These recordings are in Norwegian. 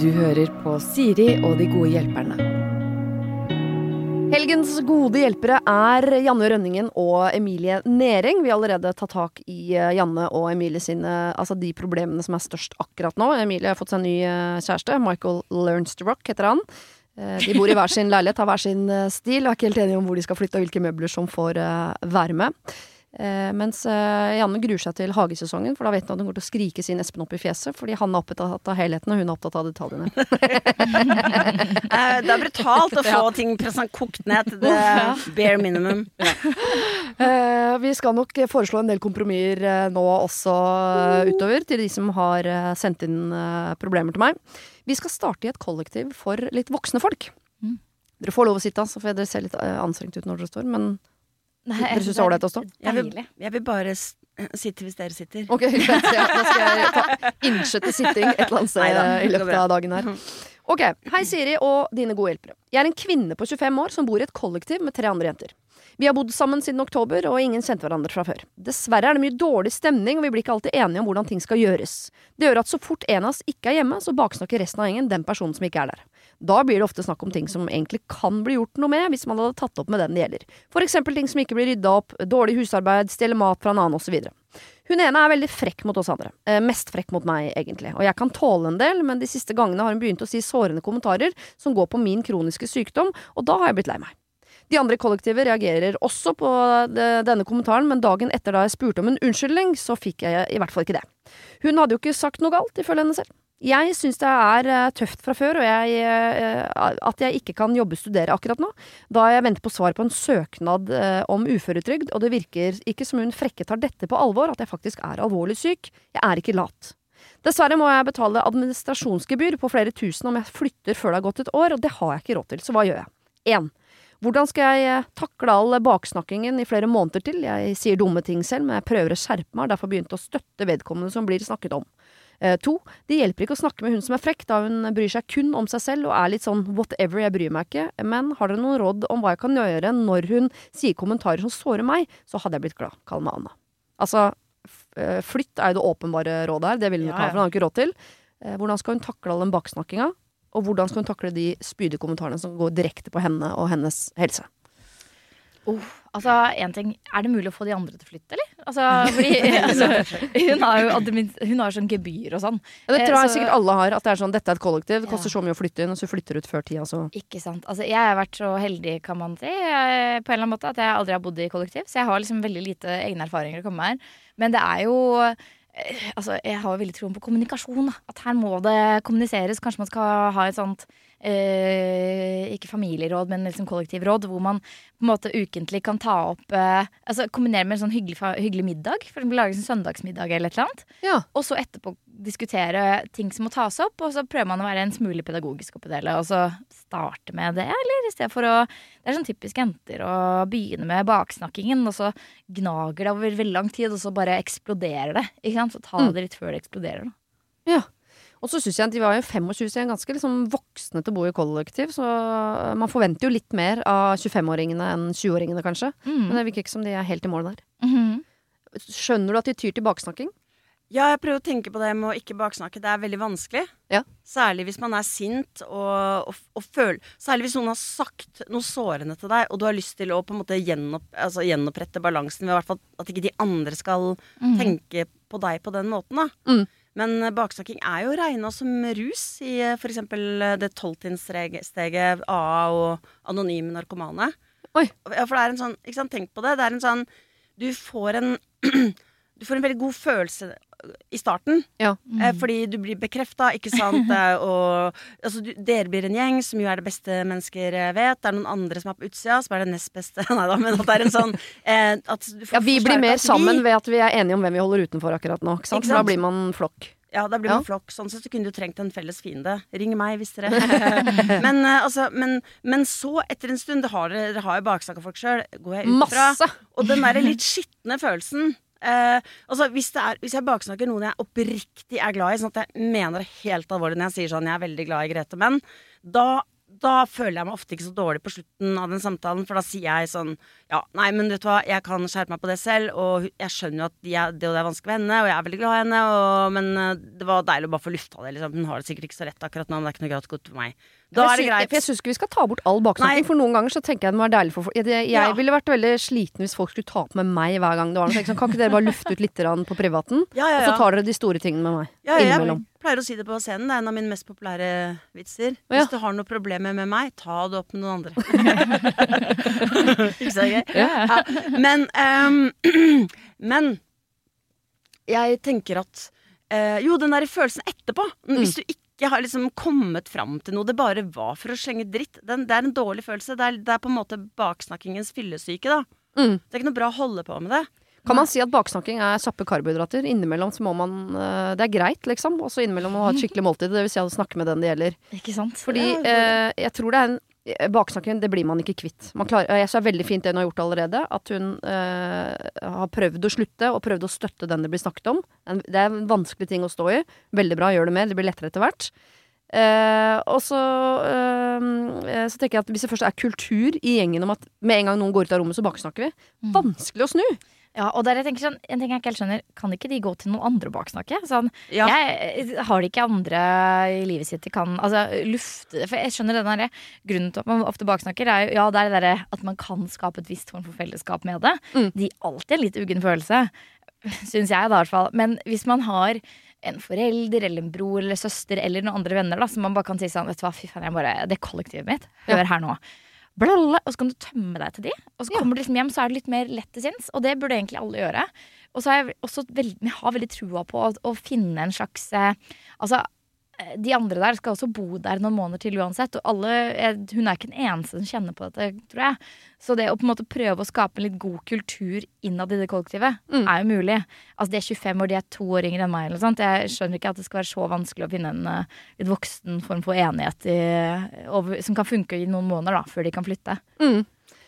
Du hører på Siri og de gode hjelperne. Helgens gode hjelpere er Janne Rønningen og Emilie Næring. Vi har allerede tatt tak i eh, Janne og Emilie sine Altså de problemene som er størst akkurat nå. Emilie har fått seg en ny eh, kjæreste. Michael Learns to Rock heter han. Eh, De bor i hver sin leilighet, har hver sin stil, og er ikke helt enige om hvor de skal flytte og hvilke møbler som får være med. Eh, mens eh, Janne gruer seg til hagesesongen, for da vet hun at hun går til å skrike sin Espen opp i fjeset, fordi han er opptatt av helheten, og hun er opptatt av detaljene. Eh, Det er brutalt å få ting present kokt ned til det bare minimum. Eh, vi skal nok foreslå en del kompromisser eh, nå også utover, til de som har eh, sendt inn eh, problemer til meg. Vi skal starte i et kollektiv for litt voksne folk. Mm. Dere får lov å sitte, så får dere ser litt eh, anstrengt ut når dere står, men Nei, Dere syns det er ålreit å stå? Jeg vil, jeg vil bare sitte hvis dere sitter. ok, greit. Ja, da skal jeg ta innskytte sitting et eller annet sted i løpet av dagen her. Ok, Hei, Siri og dine gode hjelpere. Jeg er en kvinne på 25 år som bor i et kollektiv med tre andre jenter. Vi har bodd sammen siden oktober, og ingen kjente hverandre fra før. Dessverre er det mye dårlig stemning, og vi blir ikke alltid enige om hvordan ting skal gjøres. Det gjør at så fort en av oss ikke er hjemme, så baksnakker resten av gjengen den personen som ikke er der. Da blir det ofte snakk om ting som egentlig kan bli gjort noe med hvis man hadde tatt opp med den det gjelder. For eksempel ting som ikke blir rydda opp, dårlig husarbeid, stjele mat fra en annen osv. Hun ene er veldig frekk mot oss andre. Eh, mest frekk mot meg, egentlig. Og jeg kan tåle en del, men de siste gangene har hun begynt å si sårende kommentarer som går på min kroniske sykdom, og da har jeg blitt lei meg. De andre i kollektivet reagerer også på denne kommentaren, men dagen etter da jeg spurte om en unnskyldning, så fikk jeg i hvert fall ikke det. Hun hadde jo ikke sagt noe galt, ifølge henne selv. Jeg syns det er eh, tøft fra før, og jeg, eh, at jeg ikke kan jobbe studere akkurat nå, da jeg venter på svar på en søknad eh, om uføretrygd, og det virker ikke som hun frekke tar dette på alvor, at jeg faktisk er alvorlig syk. Jeg er ikke lat. Dessverre må jeg betale administrasjonsgebyr på flere tusen om jeg flytter før det har gått et år, og det har jeg ikke råd til, så hva gjør jeg? 1. Hvordan skal jeg takle all baksnakkingen i flere måneder til? Jeg sier dumme ting selv, men jeg prøver å skjerpe meg, og derfor begynte å støtte vedkommende som blir snakket om. Eh, to, det hjelper ikke å snakke med hun som er frekk, da hun bryr seg kun om seg selv og er litt sånn whatever, jeg bryr meg ikke, men har dere noen råd om hva jeg kan gjøre når hun sier kommentarer som sårer meg, så hadde jeg blitt glad. Kall meg Anna. Altså, eh, flytt er jo det åpenbare rådet her, det vil hun ikke ha, for hun har ikke råd til. Eh, Hvordan skal hun takle all den baksnakkinga? Og hvordan skal hun takle de spydige kommentarene som går direkte på henne og hennes helse? Oh, altså, en ting, Er det mulig å få de andre til å flytte, eller? Altså, fordi, altså, hun har jo hun har sånn gebyr og sånn. Ja, det Eh, tror jeg så- sikkert alle har. At det er sånn, dette er et kollektiv, det Ja. koster så mye å flytte inn, og så flytter du ut før tida, så Ikke sant. Altså, jeg har vært så heldig, kan man si, eh, på en eller annen måte, at jeg aldri har bodd i kollektiv. Så jeg har liksom veldig lite egne erfaringer å komme med her. Men det er jo eh, Altså, jeg har jo veldig troen på kommunikasjon. Da. At her må det kommuniseres. Kanskje man skal ha et sånt ikke familieråd, men liksom kollektivråd, hvor man på en måte ukentlig kan ta opp eh, Altså kombinere med en sånn hyggelig, hyggelig middag. For eksempel lage en søndagsmiddag eller et eller annet. Ja. Og så etterpå diskutere ting som må tas opp, og så prøver man å være en smule pedagogisk oppi det hele, og så starte med det, eller i stedet for å Det er sånn typisk jenter å begynne med baksnakkingen, og så gnager det over veldig lang tid, og så bare eksploderer det. Ikke sant? Så ta Mm. det litt før det eksploderer, da. Ja. Og så syns jeg at de var jo 25, så ganske liksom voksne til å bo i kollektiv. Så man forventer jo litt mer av 25-åringene enn 20-åringene, kanskje. Men Mm. det virker ikke som de er helt i mål der. Mhm. Skjønner du at de tyr til baksnakking? Ja, jeg prøver å tenke på det med å ikke baksnakke. Det er veldig vanskelig. Ja. Særlig hvis man er sint og, og, og føler Særlig hvis noen har sagt noe sårende til deg, og du har lyst til å på en måte gjenopp, altså, gjenopprette balansen ved hvert fall at ikke de andre skal mm. tenke på deg på den måten. Da. Mm. Men eh, baksnakking er jo regna som rus i f.eks. for eksempel eh, det tolvtrinnsteget AA og anonyme narkomane. Oi. Ja, for det er en sånn Ikke sant, tenk på det. Det er en sånn Du får en Du får en veldig god følelse i starten. Ja. Mm. fordi du blir bekrefta, ikke sant. Eh, og altså, du, dere blir en gjeng som jo er det beste mennesker eh, vet. Det er noen andre som er på utsida, som er det nest beste. Nei da, men at det er en sånn eh, Ja, vi blir mer vi- sammen ved at vi er enige om hvem vi holder utenfor akkurat nå. Ikke sant? Ikke sant? da blir man flokk. Ja, da blir Ja. flokk. Sånn sett så kunne du trengt en felles fiende. Ring meg hvis dere men, eh, altså, men, men så, etter en stund, har dere, dere har jo baksnakka folk sjøl, går jeg ut fra. Masse! Og den derre litt skitne følelsen. Eh, altså hvis, er, hvis jeg baksnakker noen jeg oppriktig er glad i, sånn at jeg mener det helt alvorlig når jeg sier sånn jeg er veldig glad i Grete Menn, da da føler jeg meg ofte ikke så dårlig på slutten av den samtalen, for da sier jeg sånn Ja, nei, men vet du hva, jeg kan skjerpe meg på det selv, og jeg skjønner jo at jeg, det og det er vanskelig med henne, og jeg er veldig glad i henne, og, men eh, det var deilig å bare få lufta det, liksom. Hun har det sikkert ikke så lett akkurat nå, men det er ikke noe greit godt for meg. Da er det greit. For jeg syns ikke vi skal ta bort all baksnakking, for noen ganger så tenker jeg det må være deilig for folk. Jeg, jeg Ja. ville vært veldig sliten hvis folk skulle ta opp med meg hver gang det var noe. Sånn, kan ikke dere bare lufte ut litt på privaten? Ja, ja, Og så tar dere de store tingene med meg. Ja, jeg innimellom. pleier å si det på scenen. Det er en av mine mest populære vitser. Hvis du har noen problemer med meg, ta det opp med noen andre. ikke så gøy? Ja. Men um, Men jeg tenker at Uh, Jo, den der følelsen etterpå. Hvis du ikke har liksom kommet fram til noe, det bare var for å slenge dritt. Den, det er en dårlig følelse. Det er, det er på en måte baksnakkingens fyllesyke, da. Mm. Det er ikke noe bra å holde på med det. Kan man si at baksnakking er kjappe karbohydrater? Innimellom så må man øh, Det er greit, liksom. Og så innimellom må man ha et skikkelig måltid. Det vil si å snakke med den det gjelder. Ikke sant? Fordi Ja, eh, jeg tror det er en eh, Baksnakken, det blir man ikke kvitt. Man klarer, jeg syns veldig fint det hun har gjort allerede. At hun øh, har prøvd å slutte, og prøvd å støtte den det blir snakket om. Det er en vanskelig ting å stå i. Veldig bra, gjør det mer. Det blir lettere etter hvert. Uh, og så, eh, eh, så tenker jeg at hvis det først er kultur i gjengen om at med en gang noen går ut av rommet, så baksnakker vi. Vanskelig å snu. Ja, og der jeg tenker sånn, En ting jeg ikke helt skjønner, kan ikke de gå til noen andre og baksnakke? Sånn, Ja. Jeg har de ikke andre i livet sitt de kan altså, lufte det? For jeg skjønner den der, Grunnen til at man ofte baksnakker, er jo ja, det er det der, at man kan skape et visst form for fellesskap med det. Mm. De gir alltid en litt uggen følelse, syns jeg da i hvert fall. Men hvis man har en forelder eller en bror eller søster eller noen andre venner da, som man bare kan si sånn Vet du hva, fy faen, jeg bare, det kollektivet mitt. Hør Ja. her nå. Blablabla, og så kan du tømme deg til de. Og så kommer du liksom hjem, så er det litt mer lett til sinns. Og det burde egentlig alle gjøre. Og så har jeg også veldig, jeg har veldig trua på å, å finne en slags eh, Altså, de andre der skal også bo der noen måneder til uansett. Og alle, eh, hun er ikke den eneste som kjenner på dette, tror jeg. Så det å på en måte prøve å skape en litt god kultur innad i det kollektivet, Mm. er jo mulig. Altså, de er 25 år, de er to år yngre enn meg. Eller sånt. Jeg skjønner ikke at det skal være så vanskelig å finne en eh, litt voksen form for enighet i, over, som kan funke i noen måneder da, før de kan flytte. Mm.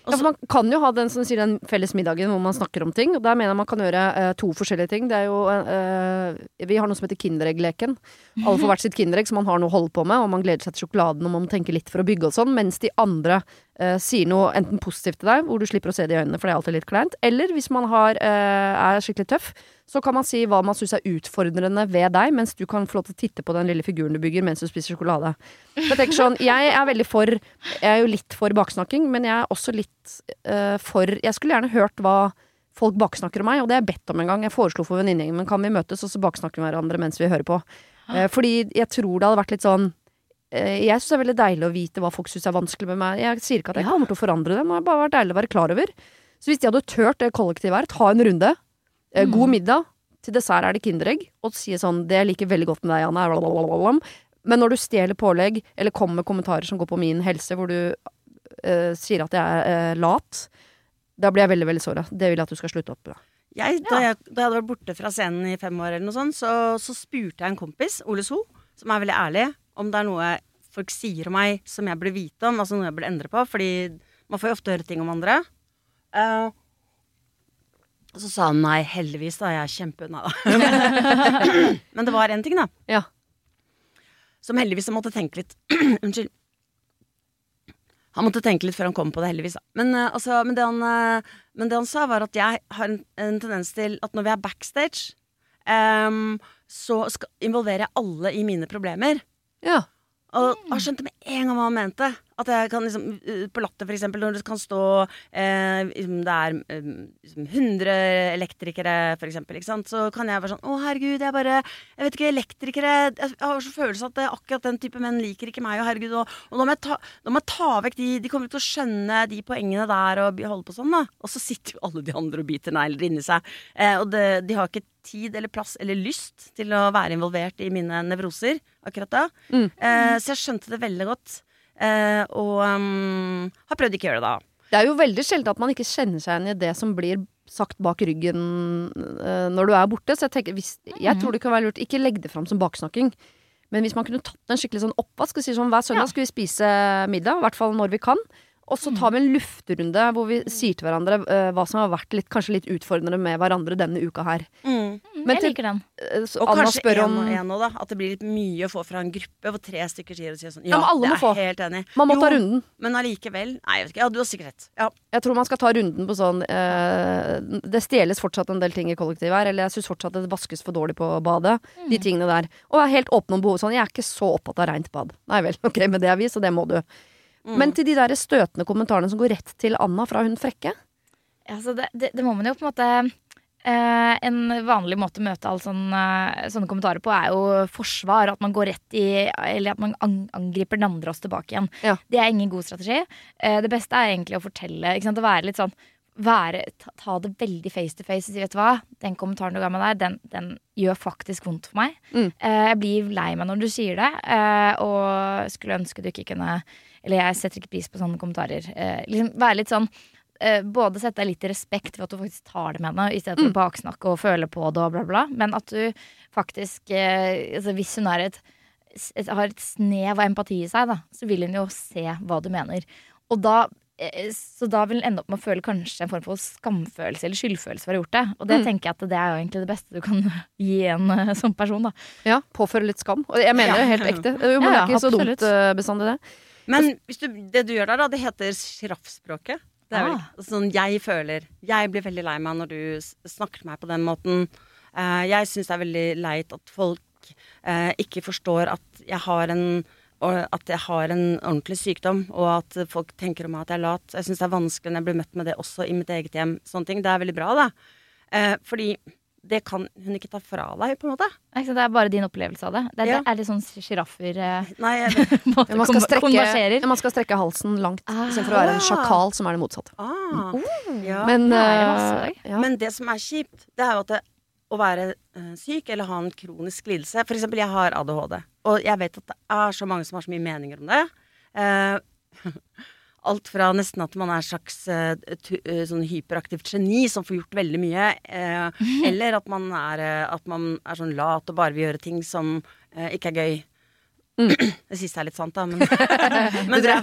Ja, for man kan jo ha den, som sier, den felles middagen hvor man snakker om ting. Og der mener jeg man kan gjøre eh, to forskjellige ting. Det er jo eh, Vi har noe som heter Kinderegg-leken. Alle får hvert sitt Kinderegg som man har noe å holde på med, og man gleder seg til sjokoladen og man tenker litt for å bygge og sånn, mens de andre eh, sier noe enten positivt til deg, hvor du slipper å se det i øynene, for det er alltid litt kleint, eller hvis man har, uh, er skikkelig tøff, så kan man si hva man syns er utfordrende ved deg, mens du kan få lov til å titte på den lille figuren du bygger mens du spiser sjokolade. Jeg tenker sånn, jeg er veldig for Jeg er jo litt for baksnakking, men jeg er også litt uh, for Jeg skulle gjerne hørt hva folk baksnakker om meg, og det har jeg bedt om en gang. Jeg foreslo for venninnegjengen, men kan vi møtes og så baksnakker vi hverandre mens vi hører på? Uh, fordi jeg tror det hadde vært litt sånn Jeg syns det er veldig deilig å vite hva folk syns er vanskelig med meg. Jeg sier ikke at jeg Ja. kommer til å forandre det, men det har bare vært deilig å være klar over. Så hvis de hadde turt det kollektivet her, ta en runde, eh, Mm. god middag, til dessert er det Kinderegg, og si sånn 'Det jeg liker veldig godt med deg, Janne', blablabla. men når du stjeler pålegg, eller kommer med kommentarer som går på min helse, hvor du uh, sier at jeg er uh, lat, da blir jeg veldig, veldig såra. Det vil jeg at du skal slutte opp med. Jeg, da, jeg, da jeg hadde vært borte fra scenen i fem år, eller noe sånt, så, så spurte jeg en kompis, Ole So, som er veldig ærlig, om det er noe folk sier om meg som jeg burde vite om, altså noe jeg burde endre på. Fordi man får jo ofte høre ting om andre. Uh, så sa han nei, heldigvis, da. Jeg er kjempeunna, da. Men det var én ting, da. Ja. Som heldigvis han måtte tenke litt Unnskyld. Han måtte tenke litt før han kom på det, heldigvis. Da. Men, eh, altså, men, det han, eh, men det han sa, var at jeg har en, en tendens til at når vi er backstage, um, så skal, involverer jeg alle i mine problemer. Ja. Og han skjønte med en gang hva han mente. At jeg kan liksom uh, På Latter, for eksempel, når det kan stå eh, liksom, Det er liksom 100 elektrikere, for eksempel, ikke sant? så kan jeg være sånn Å, herregud, jeg bare Jeg vet ikke, elektrikere Jeg har så følelse at det, akkurat den type menn liker ikke meg, og herregud, og, og da, må jeg ta, da må jeg ta vekk de De kommer ikke til å skjønne de poengene der, og holde på sånn, da. Og så sitter jo alle de andre og biter negler inni seg. Eh, og det, de har ikke tid eller plass eller lyst til å være involvert i mine nevroser akkurat da. Mm. Eh, så jeg skjønte det veldig godt. Eh, og um, har prøvd ikke å gjøre det da. Det er jo veldig sjelden at man ikke kjenner seg igjen i det som blir sagt bak ryggen uh, når du er borte. Så jeg tenker, hvis, jeg tror det kan være lurt Ikke legg det fram som baksnakking. Men hvis man kunne tatt en skikkelig sånn oppvask og si sånn hver søndag skal vi spise middag, i hvert fall når vi kan. Og så tar vi en lufterunde hvor vi sier til hverandre uh, hva som har vært litt, kanskje litt utfordrende med hverandre denne uka her. Mm. Men jeg til- liker den. Uh, Og Anna kanskje en og en òg, da. At det blir litt mye å få fra en gruppe hvor tre stykker sier og sier sånn. Ja, Ja, men alle det må er få. helt enig. Man må jo, ta runden. Men allikevel. Nei, jeg vet ikke. Ja, du har sikkert rett. Ja. Jeg tror man skal ta runden på sånn uh, Det stjeles fortsatt en del ting i kollektivet her. Eller jeg syns fortsatt det vaskes for dårlig på badet. De tingene der. Og er helt åpne om behovet. Sånn, jeg er ikke så opptatt av reint bad. Nei vel, ok, men det er vi, så det må du. Mm. Men til de der støtende kommentarene som går rett til Anna fra hun frekke. Altså, det, det, det må man jo på en måte eh, En vanlig måte å møte alle sånne, sånne kommentarer på, er jo forsvar. At man går rett i Eller at man angriper den andre oss tilbake igjen. Ja. Det er ingen god strategi. Eh, det beste er egentlig å fortelle. Ikke sant? Å være litt sånn være, ta, ta det veldig face to face og si vet du hva, den kommentaren du ga meg der, den, den gjør faktisk vondt for meg. Mm. Eh, jeg blir lei meg når du sier det, eh, og skulle ønske du ikke kunne Eller jeg setter ikke pris på sånne kommentarer. Eh, liksom Være litt sånn eh, både sette deg litt i respekt for at du faktisk tar det med henne, i stedet for å baksnakke og føle på det og bla, bla. Men at du faktisk eh, altså Hvis hun et, et, har et snev av empati i seg, da, så vil hun jo se hva du mener. Og da eh, så da vil hun ende opp med å føle kanskje en form for skamfølelse eller skyldfølelse for å ha gjort det. Og det Mm. tenker jeg at det er jo egentlig det beste du kan gi en uh, sånn person, da. Ja, Påføre litt skam. Og jeg mener det helt ekte. Jo, men Ja, det er ikke så dumt uh, bestandig, det. Men hvis du, det du gjør der, da, det heter sjiraffspråket. Det er vel Ah. sånn jeg føler. Jeg blir veldig lei meg når du snakker til meg på den måten. Uh, jeg syns det er veldig leit at folk uh, ikke forstår at jeg har en at jeg har en ordentlig sykdom, og at folk tenker om meg at jeg er lat. Jeg syns det er vanskelig når jeg blir møtt med det også i mitt eget hjem. Sånne ting. Det er veldig bra, da. Eh, fordi det kan hun ikke ta fra deg, på en måte. Ikke sant? Det er bare din opplevelse av det. Det er, Ja. det er litt sånn sjiraffer eh, Nei, man, skal strekke, konverserer. man skal strekke halsen langt Ah. istedenfor å være en sjakal, som er det motsatte. ah, ja. Men, er eh, ja. Men det som er kjipt, det er jo at det, å være eh, syk eller ha en kronisk lidelse For eksempel, jeg har ADHD, og jeg vet at det er så mange som har så mye meninger om det. Eh, alt fra nesten at man er et slags eh, eh, sånn hyperaktivt geni som får gjort veldig mye, eh, eller at man, er, at man er sånn lat og bare vil gjøre ting som ikke er gøy. Det siste er litt sant, da, men, men det,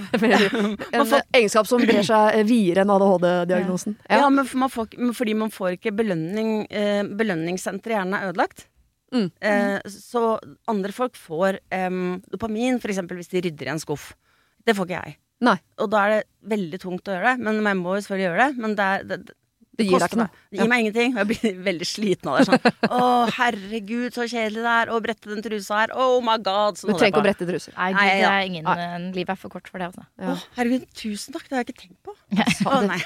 En egenskap som brer seg videre enn ADHD-diagnosen. Ja, men for man får, men fordi man får ikke belønning Belønningssenteret i hjernen er ødelagt. Mm. Eh, så andre folk får em, dopamin, f.eks. hvis de rydder i en skuff. Det får ikke jeg. Nei. Og da er det veldig tungt å gjøre det. Men jeg må jo selvfølgelig gjøre det. Men det, er, det, det, Det gir deg ikke noe. Det gir meg ingenting. Og jeg blir veldig sliten av det. Sånn. Å, herregud, så kjedelig det er å brette den trusa her. Oh my god. Du Sånn holder trenger ikke å brette truser. Nei, Nei, ja. er ingen Nei. eh, Livet er for kort for det, altså. Ja. Å, herregud, tusen takk. Det har jeg ikke tenkt på. Å, nei.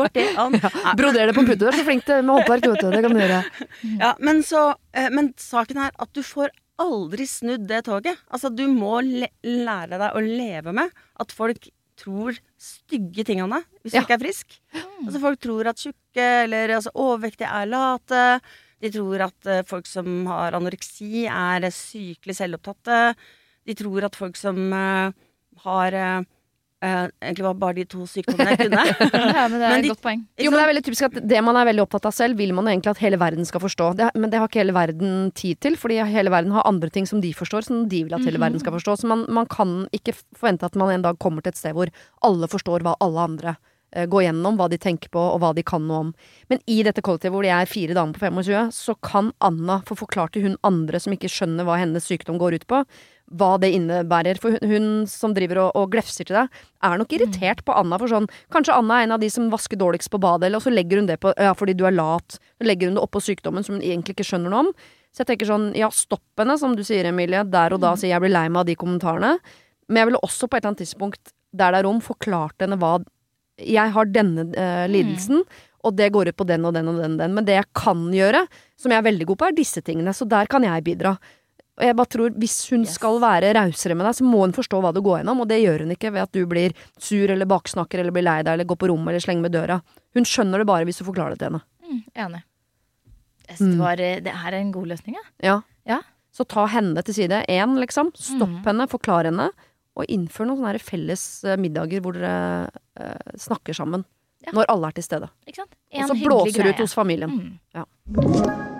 Går det an? Ja. Broder det på en pute. Du er så flink til med håndverk, du vet du. Det kan du gjøre. Ja, men, så, eh, men saken er at du får aldri snudd det toget. Altså, du må lære deg å leve med at folk tror stygge ting om deg hvis Ja. du ikke er frisk. Altså, folk tror at tjukke eller altså, overvektige er late. De tror at uh, folk som har anoreksi, er eh, sykelig selvopptatte. De tror at folk som uh, har eh, eh, Egentlig var bare de to sykdommene jeg kunne. Ja, men det er Men et de- godt poeng. Jo, men det er veldig typisk at Det man er veldig opptatt av selv, vil man jo egentlig at hele verden skal forstå. Det, men det har ikke hele verden tid til, fordi hele verden har andre ting som de forstår, som de vil at hele verden skal forstå. Så man, man kan ikke forvente at man en dag kommer til et sted hvor alle forstår hva alle andre uh, går gjennom, hva de tenker på, og hva de kan noe om. Men i dette kollektivet hvor de er fire damer på 25, så kan Anna få forklart til hun andre som ikke skjønner hva hennes sykdom går ut på, hva det innebærer. For hun, hun som driver og, og glefser til deg, er nok irritert på Anna for sånn Kanskje Anna er en av de som vasker dårligst på badet, og så legger hun det på Ja, fordi du er lat. Så legger hun det oppå sykdommen som hun egentlig ikke skjønner noe om. Så jeg tenker sånn, ja, stopp henne, som du sier, Emilie, der og da, så jeg blir lei meg av de kommentarene. Men jeg ville også på et eller annet tidspunkt, der det er rom, forklart henne hva Jeg har denne eh, lidelsen, og det går ut på den og den og den og den. Men det jeg kan gjøre, som jeg er veldig god på, er disse tingene. Så der kan jeg bidra. Og jeg bare tror Hvis hun Yes. skal være rausere med deg, så må hun forstå hva du går gjennom, og det gjør hun ikke ved at du blir sur eller baksnakker eller blir lei deg eller går på rommet eller slenger med døra. Hun skjønner det bare hvis du forklarer det til henne. Mm, enig. Jeg synes Mm. det, var, eh, det er en god løsning, ja. Ja. Ja. Så ta henne til side. Én, liksom. Stopp Mm. henne, forklar henne. Og innfør noen sånne felles eh, middager hvor dere eh, snakker sammen. Ja. Når alle er til stede. Og så blåser du ut hos familien. Mm.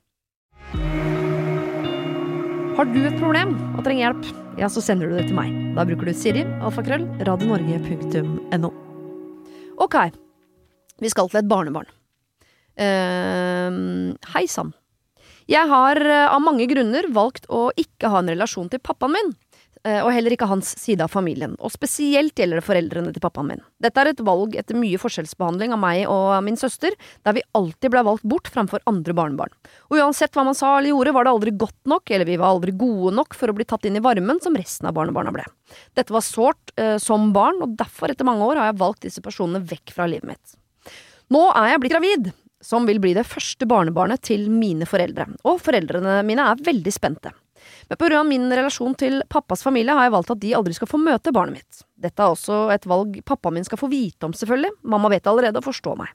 Har du et problem og trenger hjelp, ja, så sender du det til meg. Da bruker du Siri, alfakrøll, radionorge.no. Ok, vi skal til et barnebarn. Uh, Hei sann. Jeg har uh, av mange grunner valgt å ikke ha en relasjon til pappaen min. Uh, og heller ikke hans side av familien. Og spesielt gjelder det foreldrene til pappaen min. Dette er et valg etter mye forskjellsbehandling av meg og min søster, der vi alltid ble valgt bort framfor andre barnebarn. Og uansett hva man sa eller gjorde, var det aldri godt nok, eller vi var aldri gode nok for å bli tatt inn i varmen som resten av barnebarna ble. Dette var sårt som barn, og derfor, etter mange år, har jeg valgt disse personene vekk fra livet mitt. Nå er jeg blitt gravid, som vil bli det første barnebarnet til mine foreldre, og foreldrene mine er veldig spente. Men av min relasjon til pappas familie har jeg valgt at de aldri skal få møte barnet mitt. Dette er også et valg pappaen min skal få vite om, selvfølgelig, mamma vet allerede og forstår meg.